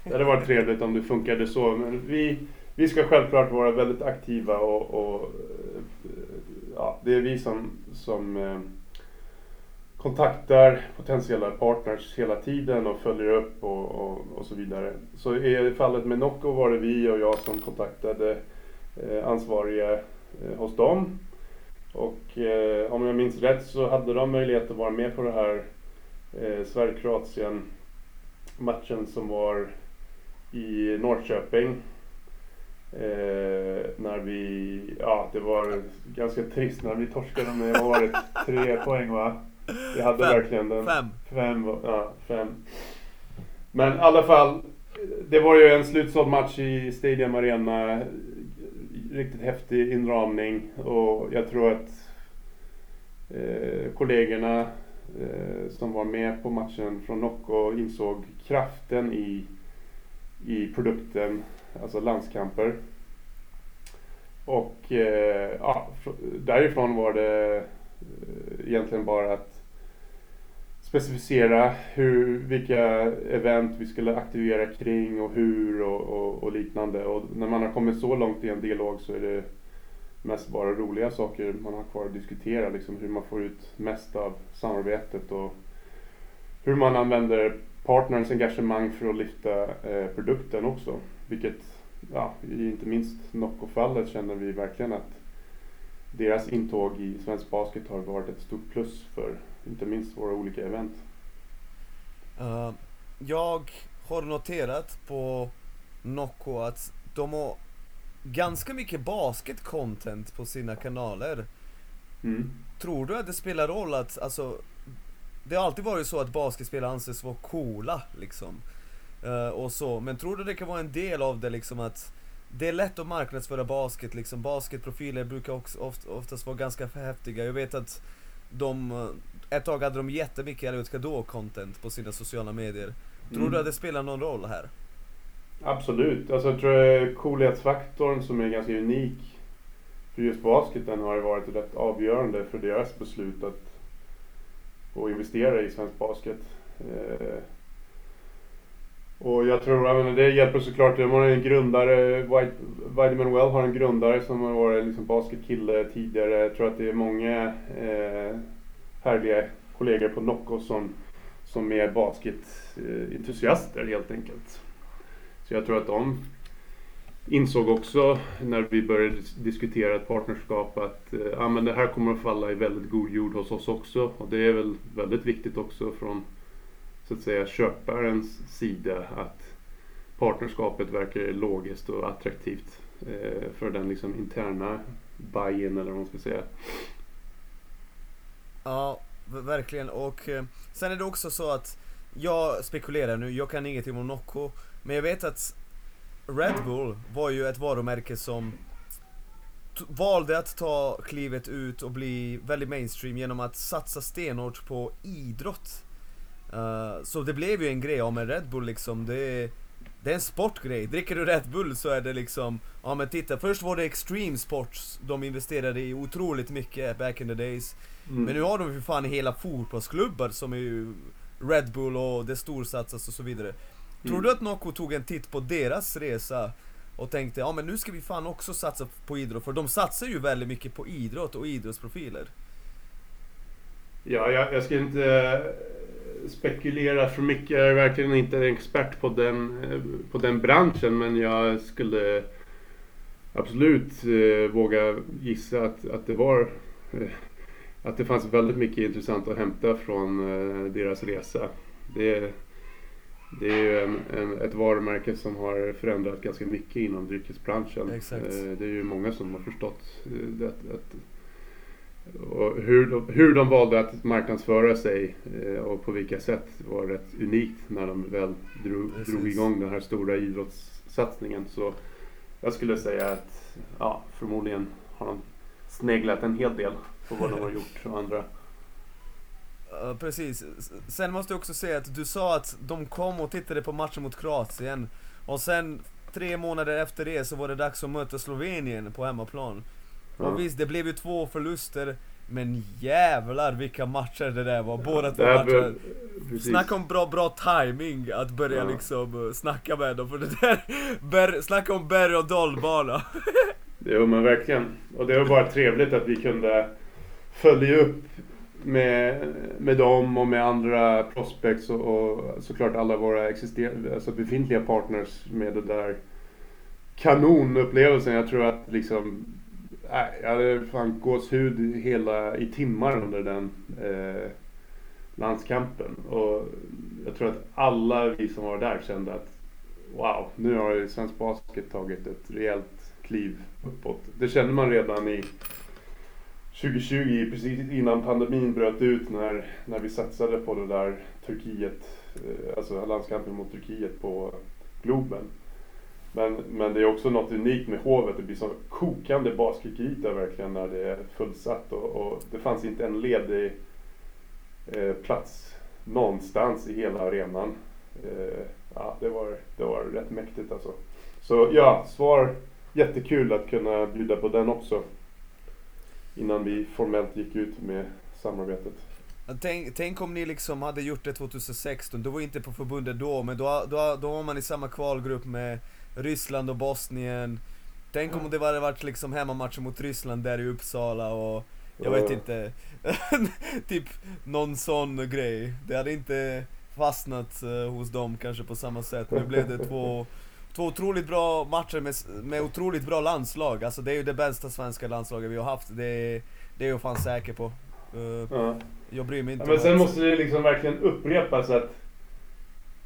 det hade varit trevligt om det funkade så. Men vi, vi ska självklart vara väldigt aktiva och, och eh, ja, det är vi som, som eh, kontaktar potentiella partners hela tiden och följer upp och, och, och, så vidare. Så i fallet med Nocco var det vi och jag som kontaktade eh, ansvariga hos dem. Och eh, om jag minns rätt så hade de möjlighet att vara med på det här eh, Sverige-Kroatien matchen som var i Norrköping. Eh, när vi, ja det var ganska trist när vi torskade med, vad var det, tre poäng va? Vi hade Fem. verkligen den. Fem. Fem, ja fem. Men i alla fall, det var ju en slutsåld match i Stadium Arena. Riktigt häftig inramning och jag tror att eh, kollegorna eh, som var med på matchen från Nocco insåg kraften i, i produkten, alltså landskamper. Och eh, ja, därifrån var det eh, egentligen bara att specificera hur, vilka event vi skulle aktivera kring och hur och, och, och liknande. Och när man har kommit så långt i en dialog så är det mest bara roliga saker man har kvar att diskutera. Liksom hur man får ut mest av samarbetet och hur man använder partnerns engagemang för att lyfta eh, produkten också. Vilket, ja, inte minst Nocco-fallet känner vi verkligen att deras intåg i svensk basket har varit ett stort plus för inte minst våra olika event. Uh, jag har noterat på Nocco att de har ganska mycket basket-content på sina kanaler. Mm. Tror du att det spelar roll att, alltså Det har alltid varit så att basketspelare anses vara coola liksom Eh, Och så, men tror du det kan vara en del av det liksom att Det är lätt att marknadsföra basket liksom, basketprofiler brukar också oft, oftast vara ganska häftiga Jag vet att de, eh, ett tag hade de jättemycket Elliot Kadå-content på sina sociala medier Tror Mm. du att det spelar någon roll här? Absolut. Alltså jag tror att coolhetsfaktorn som är ganska unik för just basketen har ju varit rätt avgörande för deras beslut att att investera i svensk basket. Eh, och jag tror, att det hjälper såklart, de har en grundare, Vitamin Well har en grundare som har varit liksom basketkille tidigare. Jag tror att det är många eh, härliga kollegor på Nocco som, som är basketentusiaster helt enkelt. Så jag tror att de insåg också när vi började diskutera ett partnerskap att eh, men det här kommer att falla i väldigt god jord hos oss också. Och det är väl väldigt viktigt också från så att säga köparens sida att partnerskapet verkar logiskt och attraktivt eh, för den liksom interna buy-in eller vad man ska säga. Ja, verkligen. Och eh, sen är det också så att jag spekulerar nu, jag kan ingenting om Nocco, men jag vet att Red Bull var ju ett varumärke som t- valde att ta klivet ut och bli väldigt mainstream genom att satsa stenhårt på idrott. Eh, så det blev ju en grej, ja men Red Bull liksom, det är, det är en sportgrej. Dricker du Red Bull så är det liksom, ja men titta, först var det Extreme Sports de investerade i otroligt mycket back in the days. Mm. Men nu har de ju fan hela fotbollsklubbar som är ju Red Bull och det storsatsas och så vidare. Tror Mm. du att Nocco tog en titt på deras resa och tänkte ja men nu ska vi fan också satsa på idrott, för de satsar ju väldigt mycket på idrott och idrottsprofiler. Ja, jag, jag ska inte spekulera för mycket. Jag är verkligen inte en expert på den, eh, på den branschen. Men jag skulle absolut eh, våga gissa att, att det var eh, att det fanns väldigt mycket intressant att hämta från deras resa. Det, det är ju en, en, ett varumärke som har förändrat ganska mycket inom dryckesbranschen. Exakt. Det är ju många som har förstått det, att, och hur, de, hur de valde att marknadsföra sig eh, och på vilka sätt var rätt unikt när de väl drog, Precis. drog igång den här stora idrottssatsningen. Så jag skulle säga att ja, förmodligen har de sneglat en hel del på vad de har gjort och andra. Precis. Sen måste jag också säga att du sa att de kom och tittade på matchen mot Kroatien och sen tre månader efter det så var det dags att möta Slovenien på hemmaplan. Och visst, det blev ju två förluster. Men jävlar vilka matcher det där var, båda två matcher. precis. Snacka om bra, bra timing att börja Ja. liksom uh, snacka med dem, för det där, ber, snacka om berg och dalbana. Jo men verkligen. Och det var bara trevligt att vi kunde följa upp med, med dem och med andra prospects och, och såklart alla våra alltså befintliga partners med den där kanonupplevelsen. Jag tror att liksom Nej, jag hade fan gåshud hela, i timmar under den eh, landskampen. Och jag tror att alla vi som var där kände att wow, nu har ju svensk basket tagit ett rejält kliv uppåt. Det kände man redan i 2020, precis innan pandemin bröt ut när, när vi satsade på det där Turkiet, eh, alltså landskampen mot Turkiet på Globen. Men, men det är också något unikt med Hovet. Det blir så kokande basketyta verkligen när det är fullsatt. Och, och det fanns inte en ledig eh, plats någonstans i hela arenan. Eh, ja, det var, det var rätt mäktigt alltså. Så ja, svar jättekul att kunna bjuda på den också. Innan vi formellt gick ut med samarbetet. Tänk, tänk om ni liksom hade gjort det 2016, du var inte på förbundet då, men då, då, då var man i samma kvalgrupp med Ryssland och Bosnien. Tänk om det hade varit liksom hemmamatcher mot Ryssland där i Uppsala och jag vet inte, typ någon sån grej. Det hade inte fastnat eh, hos dem kanske på samma sätt. Nu blev det två, två otroligt bra matcher med, med otroligt bra landslag. Alltså det är ju det bästa svenska landslaget vi har haft. Det, är- det är jag fan säker på. Eh, Ja. jag bryr mig inte Ja, men sen måste det liksom verkligen upprepas att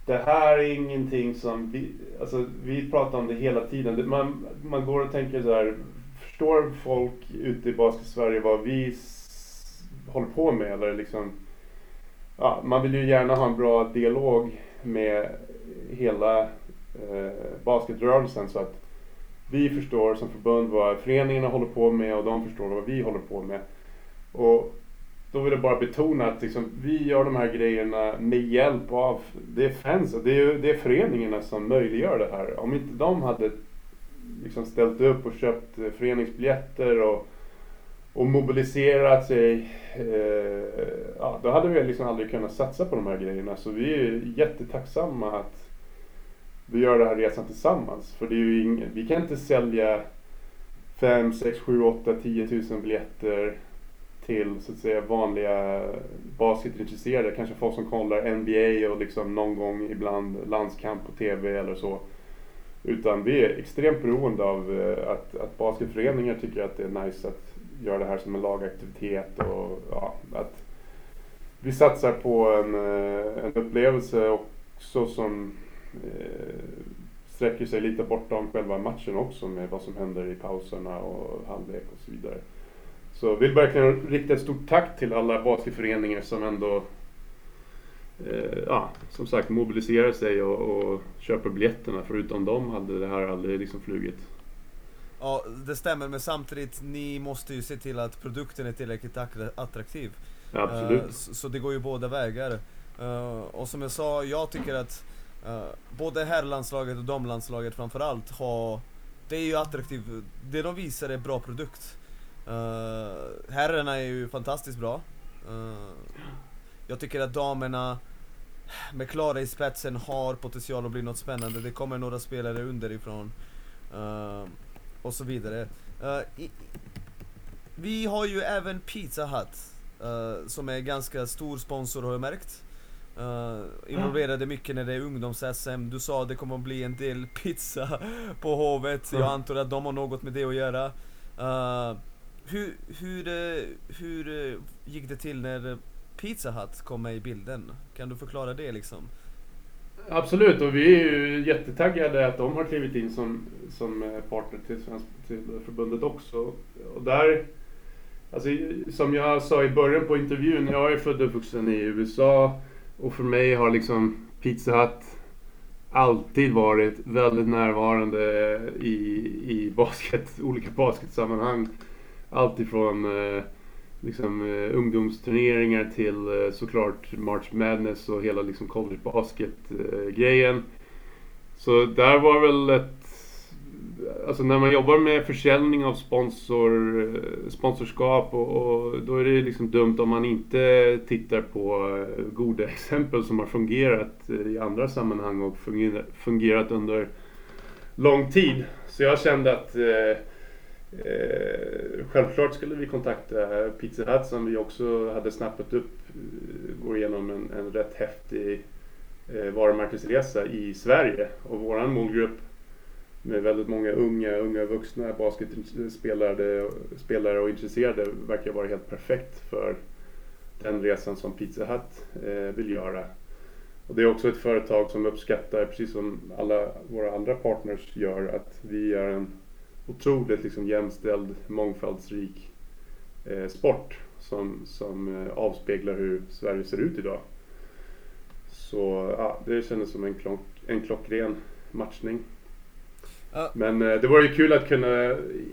det här är ingenting som vi, alltså vi pratar om det hela tiden. Man, man går och tänker så här, förstår folk ute i basket-Sverige vad vi håller på med? Eller liksom, ja, man vill ju gärna ha en bra dialog med hela eh, basketrörelsen så att vi förstår som förbund vad föreningarna håller på med och de förstår vad vi håller på med. Och då vill jag bara betona att liksom, vi gör de här grejerna med hjälp av, det är fans, det är, ju- det är föreningarna som möjliggör det här. Om inte de hade liksom ställt upp och köpt föreningsbiljetter och, och mobiliserat sig, eh, ja, då hade vi liksom aldrig kunnat satsa på de här grejerna. Så vi är jättetacksamma att vi gör den här resan tillsammans. För det är ju ing, vi kan inte sälja 5, 6, 7, 8, 10 000 biljetter till så att säga vanliga basketintresserade. Kanske folk som kollar NBA och liksom någon gång ibland landskamp på TV eller så. Utan vi är extremt beroende av eh, att, att basketföreningar tycker att det är nice att göra det här som en lagaktivitet och ja, att vi satsar på en, eh, en upplevelse också som eh, sträcker sig lite bortom själva matchen också med vad som händer i pauserna och halvlek och så vidare. Så jag vill verkligen rikta ett stort tack till alla basketföreningar som ändå eh, ja, som sagt mobiliserar sig och, och köper biljetterna. Förutom dem hade det här aldrig liksom flugit. Ja, det stämmer, men samtidigt, ni måste ju se till att produkten är tillräckligt attra- attraktiv. Ja, absolut. Eh, så, så det går ju båda vägar. Eh, och som jag sa, jag tycker att uh, både herrlandslaget och damlandslaget framförallt har Det är ju attraktivt, det de visar är bra produkt. Uh, herrarna är ju fantastiskt bra. Eh, jag tycker att damerna med Klara i spetsen har potential att bli något spännande. Det kommer några spelare underifrån. eh, och så vidare. I, vi har ju även Pizza Hut. som är ganska stor sponsor har jag märkt. Uh, involverade mycket när det är ungdoms-SM. Du sa att det kommer att bli en del pizza på Hovet. Jag Mm. antar att de har något med det att göra. Eh, hur, hur, eh, hur eh, gick det till när Pizza Hut kom med i bilden? Kan du förklara det liksom? Absolut, och vi är ju jättetaggade att de har klivit in som, som eh, partner till, svensk, till förbundet också. Och där, alltså, som jag sa i början på intervjun, jag är född och uppvuxen i USA och för mig har liksom Pizza Hut alltid varit väldigt närvarande i, i basket, olika basketsammanhang. Allt ifrån eh, liksom, eh, ungdomsturneringar till eh, såklart March Madness och hela liksom, college basket-grejen. Så där var väl ett alltså när man jobbar med försäljning av sponsor, sponsorskap och, och, då är det liksom dumt om man inte tittar på goda exempel som har fungerat i andra sammanhang och fungerat under lång tid. Så jag kände att eh, Eh, självklart skulle vi kontakta Pizza Hut som vi också hade snappat upp. Eh, går igenom en, en rätt häftig eh, varumärkesresa i Sverige. Och våran målgrupp med väldigt många unga, unga vuxna basketspelare spelare och intresserade verkar vara helt perfekt för den resan som Pizza Hut eh, vill göra. Och det är också ett företag som uppskattar, precis som alla våra andra partners gör, att vi är en otroligt liksom jämställd, mångfaldsrik eh, sport som, som eh, avspeglar hur Sverige ser ut idag. Så ja, det kändes som en, klock, en klockren matchning. Men eh, det var ju kul att kunna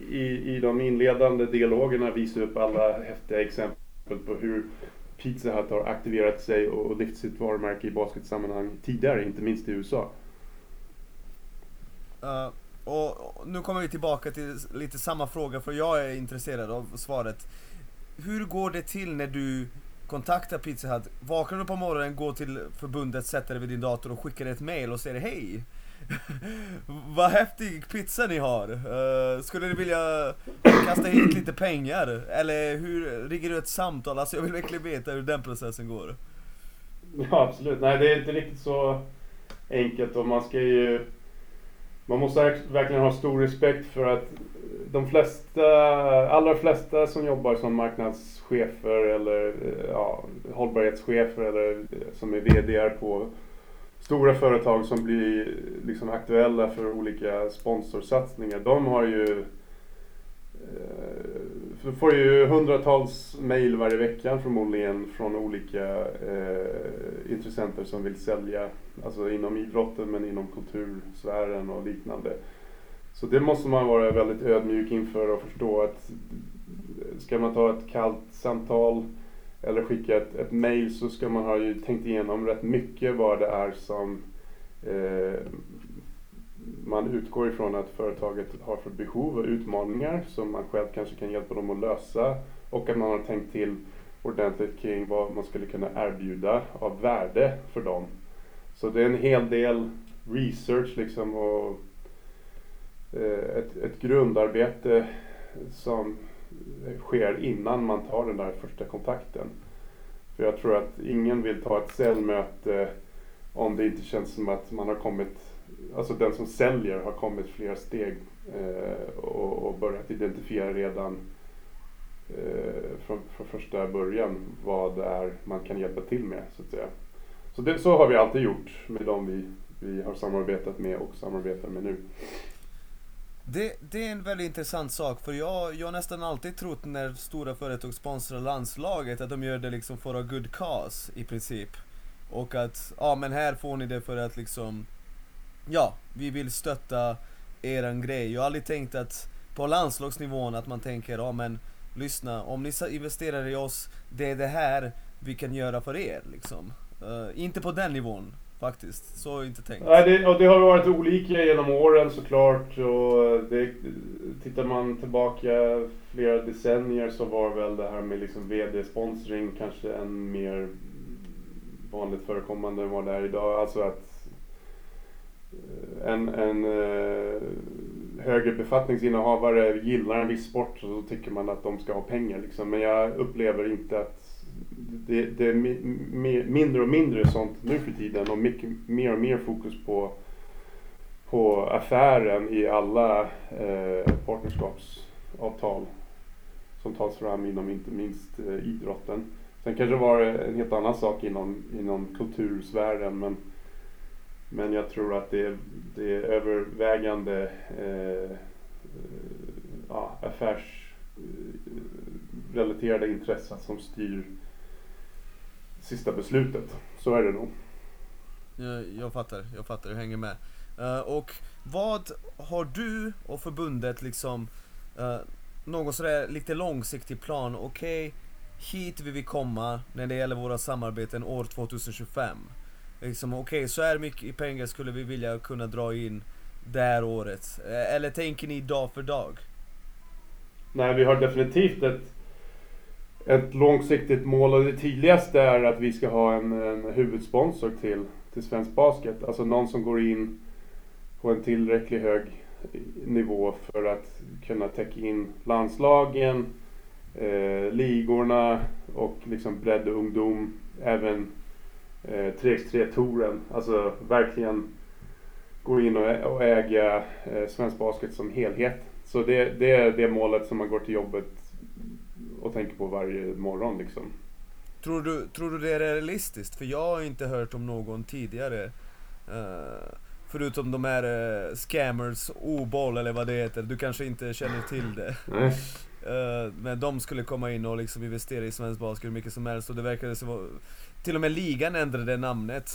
i, i de inledande dialogerna visa upp alla häftiga exempel på hur Pizza Hut har aktiverat sig och, och lyft sitt varumärke i basketsammanhang tidigare, inte minst i USA. Uh, och nu kommer vi tillbaka till lite samma fråga för jag är intresserad av svaret. Hur går det till när du kontaktar Pizza Hut? Vaknar du på morgonen, går till förbundet, sätter dig vid din dator och skickar ett mail och säger hej? Vad häftig pizza ni har! Uh, skulle ni vilja kasta hit lite pengar? Eller hur riggar du ett samtal? Alltså jag vill verkligen veta hur den processen går. Ja absolut, nej det är inte riktigt så enkelt och man ska ju man måste verkligen ha stor respekt för att de flesta, allra flesta som jobbar som marknadschefer eller eh, ja, hållbarhetschefer eller eh, som är VD på stora företag som blir liksom aktuella för olika sponsorsatsningar. De har ju Eh, du får ju hundratals mail varje vecka förmodligen från olika eh, intressenter som vill sälja Alltså inom idrotten men inom kultursfären och liknande. Så det måste man vara väldigt ödmjuk inför och förstå att eh, ska man ta ett kallt samtal eller skicka ett, ett mail så ska man ha ju tänkt igenom rätt mycket vad det är som eh, man utgår ifrån att företaget har för behov och utmaningar som man själv kanske kan hjälpa dem att lösa och att man har tänkt till ordentligt kring vad man skulle kunna erbjuda av värde för dem. Så det är en hel del research liksom och eh, ett, ett grundarbete som sker innan man tar den där första kontakten. För jag tror att ingen vill ta ett säljmöte om det inte känns som att man har kommit, alltså den som säljer har kommit flera steg eh, och, och, börjat identifiera redan eh, från, från första början vad det är man kan hjälpa till med så att säga. Så, det, så har vi alltid gjort med de vi, vi har samarbetat med och samarbetar med nu. Det, det, är en väldigt intressant sak för jag, jag har nästan alltid trott när stora företag sponsrar landslaget att de gör det liksom för a good cause i princip. Och att, ja men här får ni det för att liksom, ja, vi vill stötta eran grej. Jag har aldrig tänkt att på landslagsnivån att man tänker, ja men lyssna, om ni investerar i oss, det är det här vi kan göra för er liksom. Uh, inte på den nivån faktiskt, så har jag inte tänkt. Nej, det, och det har varit olika genom åren såklart. Och det, tittar man tillbaka flera decennier så var väl det här med liksom VD-sponsring kanske än mer vanligt förekommande än vad det är idag. Alltså att en, en eh, högre befattningsinnehavare gillar en viss sport så då tycker man att de ska ha pengar. Liksom. Men jag upplever inte att det, det är mindre och mindre sånt nu för tiden och mycket, mer och mer fokus på, på affären i alla eh, partnerskapsavtal som tas fram inom inte minst eh, idrotten. Sen kanske det var en helt annan sak inom, inom kultursfären men, men jag tror att det är, det är övervägande eh, ja, affärsrelaterade eh, intressen som styr sista beslutet. Så är det nog. Jag, jag fattar, jag fattar, jag hänger med. Uh, och vad har du och förbundet liksom eh, uh, någon sådär lite långsiktig plan? Okej, okay, hit vill vi komma när det gäller våra samarbeten år 2025. Liksom, Okej, okay, så här mycket pengar skulle vi vilja kunna dra in det här året? Eh, eller tänker ni dag för dag? Nej, vi har definitivt ett, ett långsiktigt mål och det tydligaste är att vi ska ha en, en huvudsponsor till, till svensk basket. Alltså någon som går in på en tillräckligt hög nivå för att kunna täcka in landslagen, eh, ligorna och liksom bredd och ungdom. Även eh, 3x3-touren. Alltså verkligen gå in och, och äga eh, svensk basket som helhet. Så det, det är det målet som man går till jobbet och tänker på varje morgon liksom. Tror du, tror du det är realistiskt? För jag har inte hört om någon tidigare uh, Förutom de här uh, scammers, O-boll eller vad det heter, du kanske inte känner till det? Uh, men de skulle komma in och liksom investera i svensk basket hur mycket som helst och det verkade som Till och med ligan ändrade namnet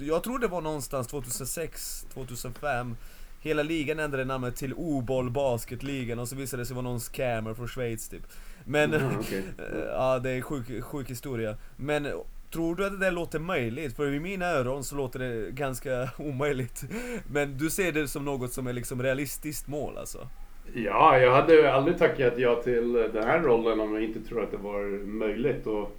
Jag tror det var någonstans 2006, 2005 Hela ligan ändrade namnet till O-boll basketligan och så visade det sig vara någon scammer från Schweiz typ Men, Mm, okej. ja det är sjuk, sjuk historia Men Tror du att det där låter möjligt? För i mina öron så låter det ganska omöjligt Men du ser det som något som är liksom realistiskt mål alltså? Ja, jag hade aldrig tackat ja till den här rollen om jag inte tror att det var möjligt. Och,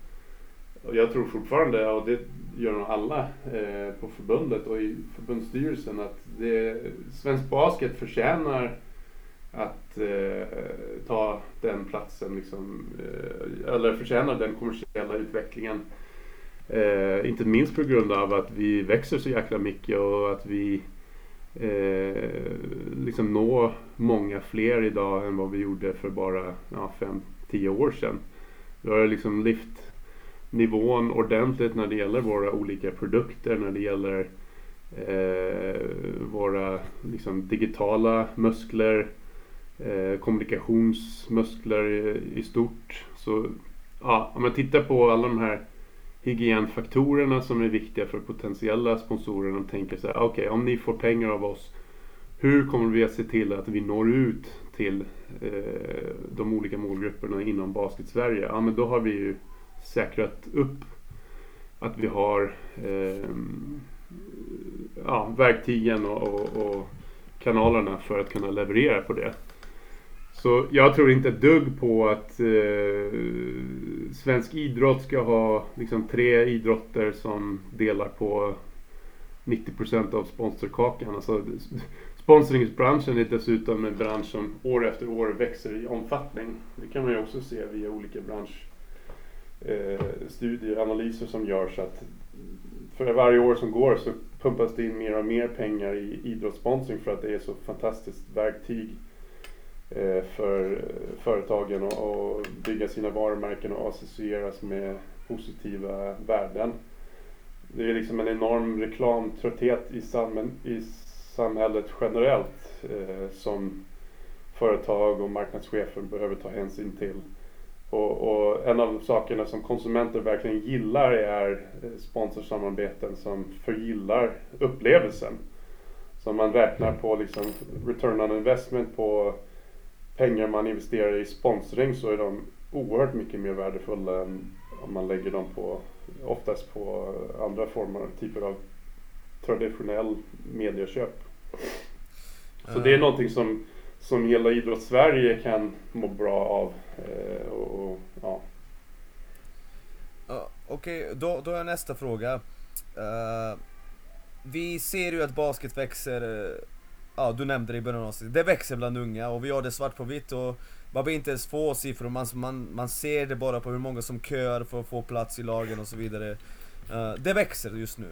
och jag tror fortfarande, och det gör nog alla eh, på förbundet och i förbundsstyrelsen, att det, svensk basket förtjänar att eh, ta den platsen, liksom, eh, eller förtjänar den kommersiella utvecklingen. Eh, inte minst på grund av att vi växer så jäkla mycket och att vi eh, liksom når många fler idag än vad vi gjorde för bara 5-10 år sedan. Vi har liksom lyft nivån ordentligt när det gäller våra olika produkter, när det gäller eh, våra liksom, digitala muskler, eh, kommunikationsmuskler i, i stort. Så ja, om man tittar på alla de här hygienfaktorerna som är viktiga för potentiella sponsorer. De tänker så här, ah, okej okay, om ni får pengar av oss, hur kommer vi att se till att vi når ut till eh, de olika målgrupperna inom Basket Sverige? Ja men då har vi ju säkrat upp att vi har eh, ja, verktygen och, och, och kanalerna för att kunna leverera på det. Så jag tror inte ett dugg på att eh, svensk idrott ska ha liksom, tre idrotter som delar på 90% av sponsorkakan. Alltså, sponsringsbranschen är dessutom en bransch som år efter år växer i omfattning. Det kan man ju också se via olika bransch eh, analyser som görs. Att för varje år som går så pumpas det in mer och mer pengar i idrottssponsring för att det är så fantastiskt verktyg eh, för eh, företagen att bygga sina varumärken och associeras med positiva värden. Det är liksom en enorm reklamtrötthet i, sam i samhället generellt eh, som företag och marknadschefer behöver ta hänsyn till. Och, och, en av sakerna som konsumenter verkligen gillar är eh, sponsorsamarbeten som förgillar upplevelsen. Så man räknar på liksom return on investment på pengar man investerar i sponsring så är de oerhört mycket mer värdefulla än om man lägger dem på oftast på andra former, typer av traditionell medieköp. Så det är någonting som, som hela idrotts-Sverige kan må bra av. Eh, och, och, ja. Uh, Okej, okay, då, då är nästa fråga. Uh, vi ser ju att basket växer Ja, du nämnde det i början av. Det växer bland unga och vi har det svart på vitt och man behöver inte ens få siffror, man, man, man ser det bara på hur många som kör för att få plats i lagen och så vidare. Uh, det växer just nu.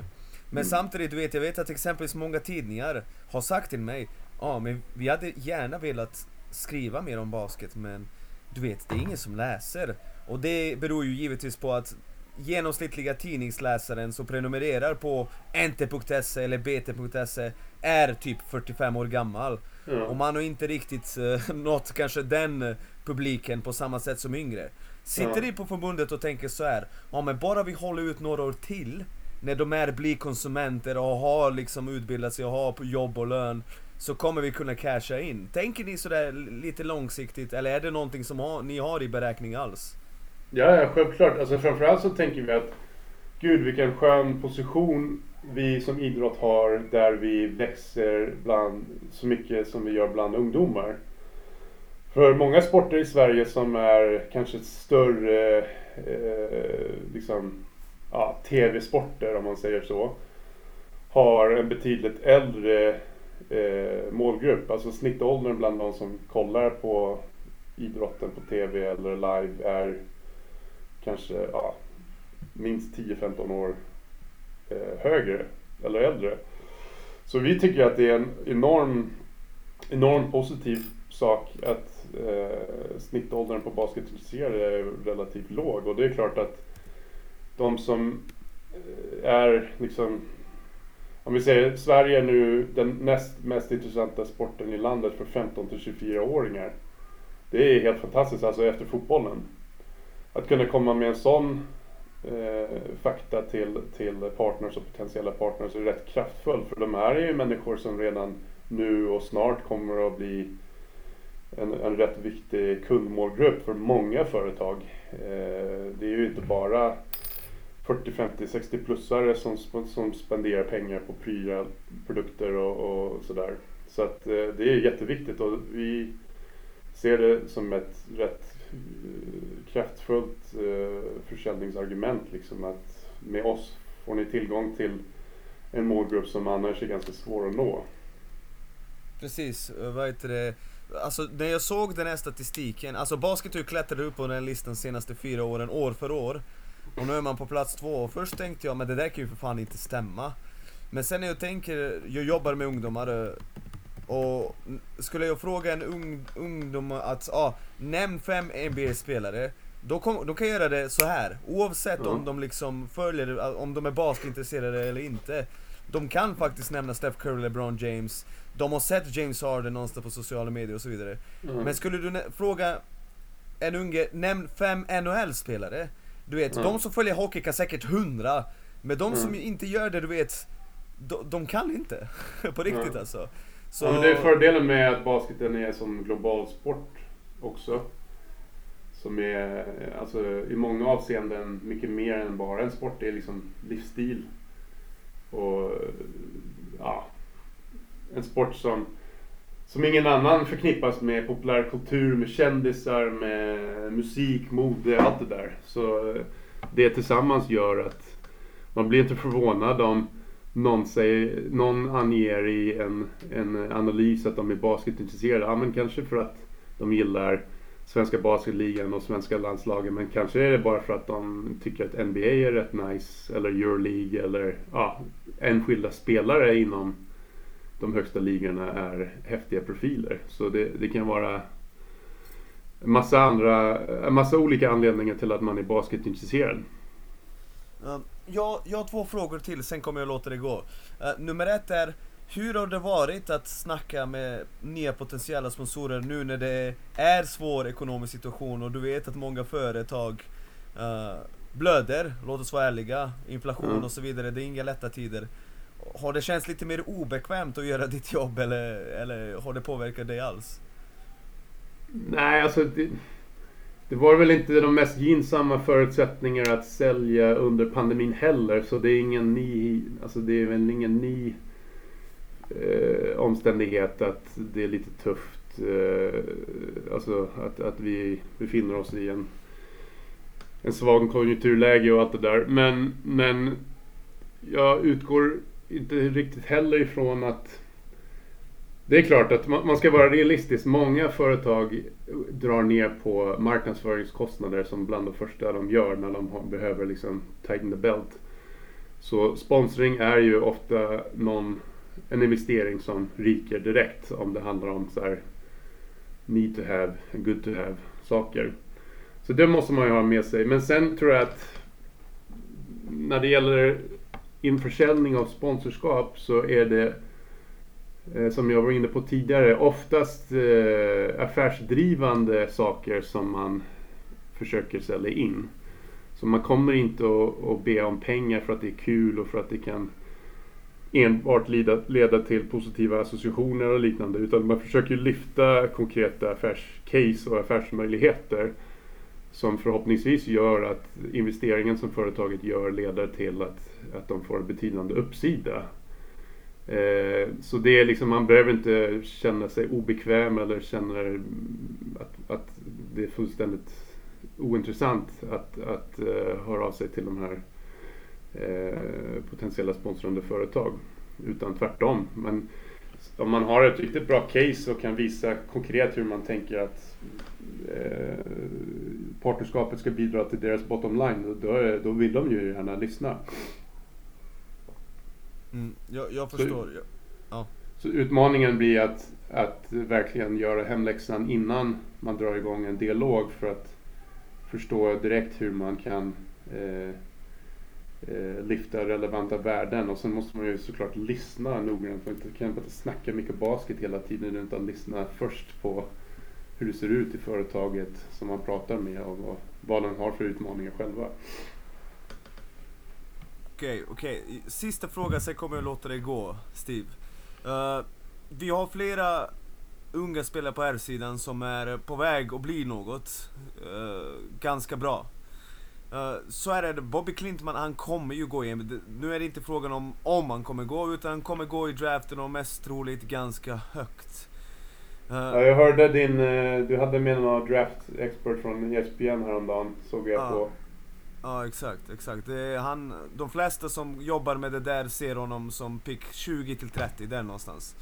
Men mm. samtidigt, du vet, jag vet att exempelvis många tidningar har sagt till mig Ja, men vi hade gärna velat skriva mer om basket men du vet, det är ingen som läser. Och det beror ju givetvis på att genomsnittliga tidningsläsaren som prenumererar på nt.se eller bt.se är typ 45 år gammal. Ja. Och man har inte riktigt uh, nått kanske den publiken på samma sätt som yngre. Sitter ja. ni på förbundet och tänker så här, ja men bara vi håller ut några år till när de är blir konsumenter och har liksom utbildat sig och har jobb och lön så kommer vi kunna casha in. Tänker ni sådär lite långsiktigt eller är det någonting som har, ni har i beräkning alls? Ja, ja, självklart. Alltså framförallt så tänker vi att Gud vilken skön position vi som idrott har där vi växer bland så mycket som vi gör bland ungdomar. För många sporter i Sverige som är kanske större eh, liksom, ja, tv-sporter om man säger så. Har en betydligt äldre eh, målgrupp. Alltså snittåldern bland de som kollar på idrotten på tv eller live är kanske ja, minst 10-15 år eh, högre eller äldre. Så vi tycker att det är en enorm, enorm positiv sak att eh, snittåldern på basketintresserade är relativt låg. Och det är klart att de som eh, är liksom om vi säger Sverige är nu den näst mest intressanta sporten i landet för 15 till 24-åringar. Det är helt fantastiskt, alltså efter fotbollen. Att kunna komma med en sån eh, fakta till, till partners och potentiella partners är rätt kraftfull. För de här är ju människor som redan nu och snart kommer att bli en, en rätt viktig kundmålgrupp för många företag. Eh, det är ju inte bara 40, 50, 60-plussare som, som spenderar pengar på prylar, produkter och, och sådär. Så att eh, det är jätteviktigt och vi ser det som ett rätt eh, kraftfullt eh, försäljningsargument liksom att med oss får ni tillgång till en målgrupp som annars är ganska svår att nå. Precis, vad heter det? Alltså när jag såg den här statistiken, alltså basket har ju klättrat upp på den här listan de senaste fyra åren, år för år. Och nu är man på plats två, och först tänkte jag men det där kan ju för fan inte stämma. Men sen när jag tänker, jag jobbar med ungdomar eh, och skulle jag fråga en ung, ungdom att, ah, nämn fem NBA-spelare då, kom, då kan jag göra det så här. oavsett mm. om de liksom följer, om de är basketintresserade eller inte. De kan faktiskt nämna Steph Curry, LeBron James, de har sett James Harden någonstans på sociala medier och så vidare. Mm. Men skulle du fråga en unge, nämn fem NHL-spelare. Du vet, mm. de som följer hockey kan säkert hundra. Men de som mm. inte gör det, du vet, de, de kan inte. på riktigt mm. alltså. Så... Ja, men det är fördelen med att basketen är som global sport också. Som är alltså, i många avseenden mycket mer än bara en sport. Det är liksom livsstil. Och ja, en sport som, som ingen annan förknippas med populärkultur, med kändisar, med musik, mode, allt det där. Så eh, det tillsammans gör att man blir inte förvånad om någon, säger, någon anger i en, en analys att de är basketintresserade. Ja, men kanske för att de gillar svenska basketligan och svenska landslagen. Men kanske är det bara för att de tycker att NBA är rätt nice. Eller Euroleague eller ja, enskilda spelare inom de högsta ligorna är häftiga profiler. Så det, det kan vara massa, andra, massa olika anledningar till att man är basketintresserad. Jag, jag har två frågor till, sen kommer jag låta det gå. Uh, nummer ett är, hur har det varit att snacka med nya potentiella sponsorer nu när det är svår ekonomisk situation och du vet att många företag uh, blöder, låt oss vara ärliga, inflation mm. och så vidare, det är inga lätta tider. Har det känts lite mer obekvämt att göra ditt jobb eller, eller har det påverkat dig alls? Nej, alltså det, det var väl inte de mest gynnsamma förutsättningar att sälja under pandemin heller. Så det är ingen ny, alltså det är väl ingen ny eh, omständighet att det är lite tufft. Eh, alltså att, att vi befinner oss i en, en svag konjunkturläge och allt det där. Men, men jag utgår inte riktigt heller ifrån att det är klart att man ska vara realistisk. Många företag drar ner på marknadsföringskostnader som bland det första de gör när de behöver liksom tighten the belt. Så sponsring är ju ofta någon, en investering som ryker direkt om det handlar om så här need to have, good to have saker. Så det måste man ju ha med sig. Men sen tror jag att när det gäller införsäljning av sponsorskap så är det eh, som jag var inne på tidigare oftast eh, affärsdrivande saker som man försöker sälja in. Så man kommer inte att be om pengar för att det är kul och för att det kan enbart leda, leda till positiva associationer och liknande utan man försöker lyfta konkreta affärscase och affärsmöjligheter som förhoppningsvis gör att investeringen som företaget gör leder till att, att de får en betydande uppsida. Eh, så det är liksom, man behöver inte känna sig obekväm eller känna att, att det är fullständigt ointressant att, att eh, höra av sig till de här eh, potentiella sponsrande företag. Utan tvärtom. Men om man har ett riktigt bra case och kan visa konkret hur man tänker att eh, partnerskapet ska bidra till deras bottom line, då, då vill de ju gärna lyssna. Mm, jag, jag förstår. Så, ja. så utmaningen blir att, att verkligen göra hemläxan innan man drar igång en dialog för att förstå direkt hur man kan eh, eh, lyfta relevanta värden och sen måste man ju såklart lyssna noggrant. Man kan inte snacka mycket basket hela tiden utan lyssna först på hur det ser ut i företaget som man pratar med och vad, vad den har för utmaningar själva. Okej, okay, okej. Okay. Sista frågan, sen kommer jag låta dig gå, Steve. Uh, vi har flera unga spelare på R-sidan som är på väg att bli något uh, ganska bra. Uh, så är det, Bobby Klintman han kommer ju gå igen. Nu är det inte frågan om om han kommer gå, utan han kommer gå i draften och mest troligt ganska högt. Uh, ja, jag hörde din, du hade med någon draft-expert från ESPN häromdagen, såg jag på. Ja exakt, exakt. Han, de flesta som jobbar med det där ser honom som pick 20 till 30, där någonstans.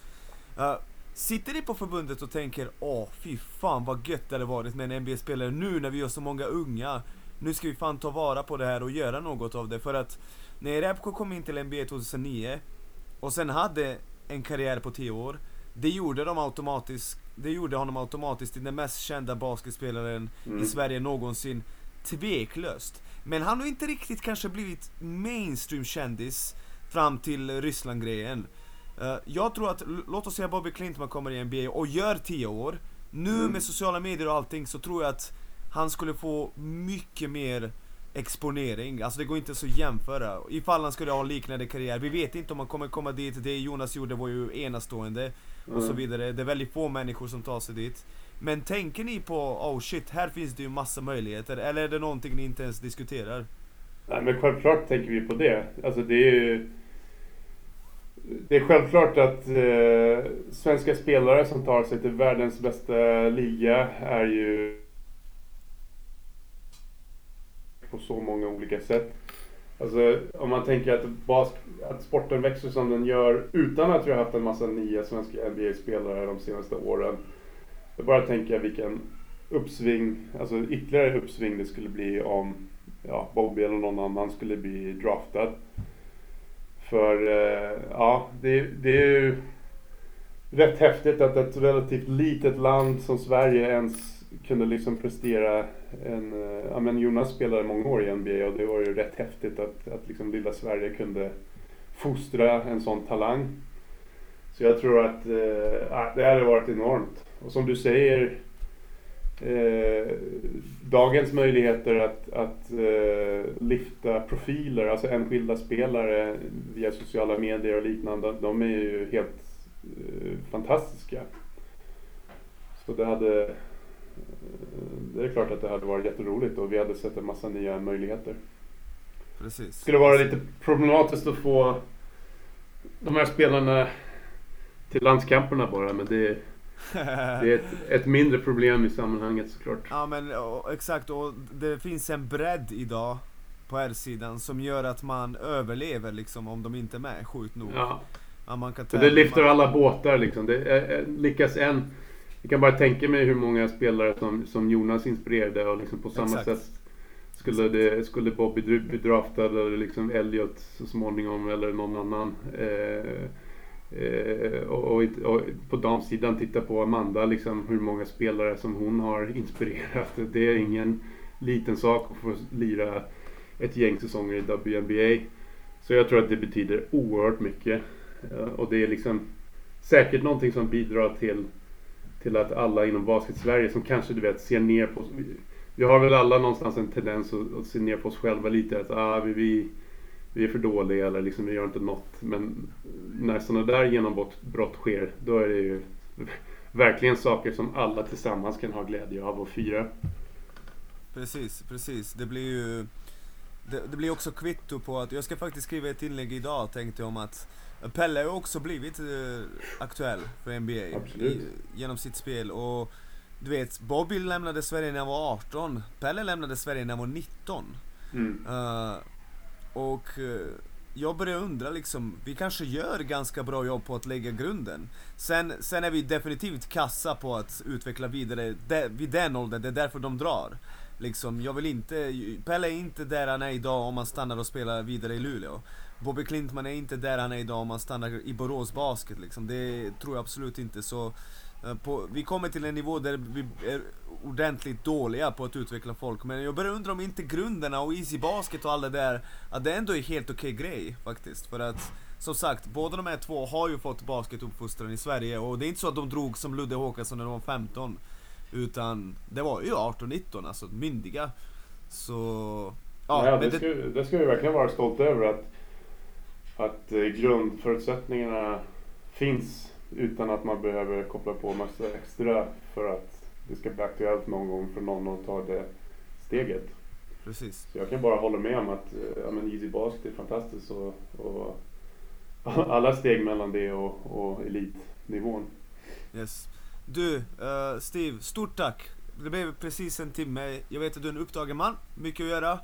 Uh, Sitter ni på förbundet och tänker åh fy fan vad gött det hade varit med en NBA-spelare nu när vi har så många unga. Nu ska vi fan ta vara på det här och göra något av det för att när Repko kom in till NBA 2009 och sen hade en karriär på 10 år. Det gjorde, de automatiskt, det gjorde honom automatiskt till den mest kända basketspelaren mm. i Sverige någonsin. Tveklöst. Men han har inte riktigt kanske blivit mainstream kändis fram till Ryssland-grejen. Uh, jag tror att, låt oss säga Bobby Clintman kommer i NBA och gör 10 år. Nu mm. med sociala medier och allting så tror jag att han skulle få mycket mer exponering. Alltså det går inte så att jämföra. Ifall han skulle ha liknande karriär. Vi vet inte om han kommer komma dit. Det Jonas gjorde var ju enastående. Mm. Och så vidare. Det är väldigt få människor som tar sig dit. Men tänker ni på, oh shit, här finns det ju massa möjligheter. Eller är det någonting ni inte ens diskuterar? Nej men självklart tänker vi på det. Alltså det är ju det är självklart att eh, svenska spelare som tar sig till världens bästa liga är ju på så många olika sätt. Alltså om man tänker att, bas, att sporten växer som den gör utan att vi har haft en massa nya svenska NBA-spelare de senaste åren. Jag bara tänker vilken uppsving, alltså ytterligare uppsving det skulle bli om ja, Bobby eller någon annan skulle bli draftad. För eh, ja, det, det är ju rätt häftigt att ett relativt litet land som Sverige ens kunde liksom prestera en... Eh, ja men Jonas spelade många år i NBA och det var ju rätt häftigt att, att liksom lilla Sverige kunde fostra en sån talang. Så jag tror att eh, det hade varit enormt. Och som du säger eh, dagens möjligheter att, att eh, lyfta profiler, alltså enskilda spelare via sociala medier och liknande, de är ju helt eh, fantastiska. Så det hade eh, det är klart att det hade varit jätteroligt och vi hade sett en massa nya möjligheter. Precis. Det skulle vara lite problematiskt att få de här spelarna till landskamperna bara, men det det är ett, ett, mindre problem i sammanhanget såklart. Ja men och, exakt, och det finns en bredd idag på R-sidan som gör att man överlever liksom om de inte är med, sjukt nog. Ja. ja man kan det lyfter man... alla båtar liksom. Det är, lyckas en... Jag kan bara tänka mig hur många spelare som, som Jonas inspirerade och liksom på samma exakt. sätt skulle, det, skulle Bobby bli draftad eller liksom Elliot så småningom eller någon annan. Eh, Eh, Eh, och, och, och, på damsidan titta på Amanda, liksom, hur många spelare som hon har inspirerat. Det är ingen liten sak att få lira ett gäng säsonger i WNBA. Så jag tror att det betyder oerhört mycket. Eh, och det är liksom säkert någonting som bidrar till, till att alla inom basket-Sverige som kanske du vet ser ner på vi har väl alla någonstans en tendens att, att se ner på oss själva lite. Att ah, vi, vi, vi är för dåliga eller liksom vi gör inte något. Men när sådana där genombrott sker, då är det ju verkligen saker som alla tillsammans kan ha glädje av och fira. Precis, precis. Det blir ju... Det, det blir också kvitto på att, jag ska faktiskt skriva ett inlägg idag tänkte jag om att Pelle har också blivit eh, aktuell för NBA i, genom sitt spel och du vet, Bobby lämnade Sverige när han var 18, Pelle lämnade Sverige när han var 19. Mm. Uh, och eh, jag börjar undra liksom, vi kanske gör ganska bra jobb på att lägga grunden. Sen, sen är vi definitivt kassa på att utveckla vidare de, vid den åldern, det är därför de drar. Liksom, jag vill inte, Pelle är inte där han är idag om han stannar och spelar vidare i Luleå. Bobby Klintman är inte där han är idag om han stannar i Borås Basket liksom. Det tror jag absolut inte. Så på, vi kommer till en nivå där vi är ordentligt dåliga på att utveckla folk, men jag börjar undra om inte grunderna och easy basket och allt det där, att det ändå är helt okej okay grej faktiskt. För att, som sagt, båda de här två har ju fått basketuppfostran i Sverige och det är inte så att de drog som Ludde Håkansson när de var 15. Utan det var ju 18-19, alltså myndiga. Så... Ja, ja det, det, ska, det ska vi verkligen vara stolta över att, att eh, grundförutsättningarna finns utan att man behöver koppla på massa extra för att det ska bli aktuellt någon gång för någon att ta det steget. Precis. Så jag kan bara hålla med om att eh, ja, men Easy Basket är fantastiskt och, och alla steg mellan det och, och elitnivån. Yes. Du, uh, Steve, stort tack. Det blev precis en timme. Jag vet att du är en upptagen man, mycket att göra.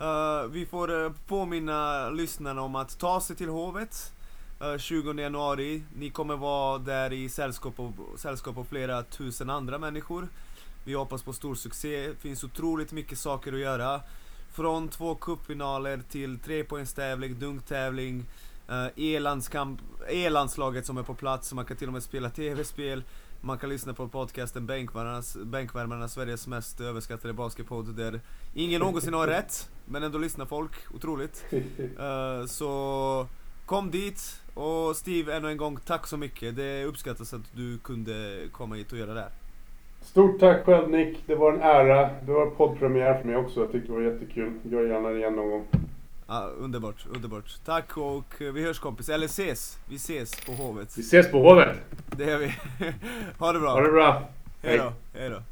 Uh, vi får uh, påminna lyssnarna om att ta sig till Hovet. 20 eh, januari. Ni kommer vara där i sällskap av, sällskap av flera tusen andra människor. Vi hoppas på stor succé. Det finns otroligt mycket saker att göra. Från två cupfinaler till trepoängstävling, dunktävling, uh, E-landslaget som är på plats, man kan till och med spela tv-spel. Man kan lyssna på podcasten Bänkvärmarnas, Bänkvärmarna, Sveriges mest överskattade basketpodd där ingen någonsin har rätt, men ändå lyssnar folk. Otroligt. Uh, så kom dit, och Steve, ännu en gång, tack så mycket. Det uppskattas att du kunde komma hit och göra det här. Stort tack själv Nick, det var en ära. Det var poddpremiär för mig också, jag tyckte det var jättekul. Gör gärna det igen någon gång. Ja, underbart, underbart. Tack och vi hörs kompis, eller ses. Vi ses på Hovet. Vi ses på Hovet! Det gör vi. ha det bra. Ha det bra. Hej då. Hej då.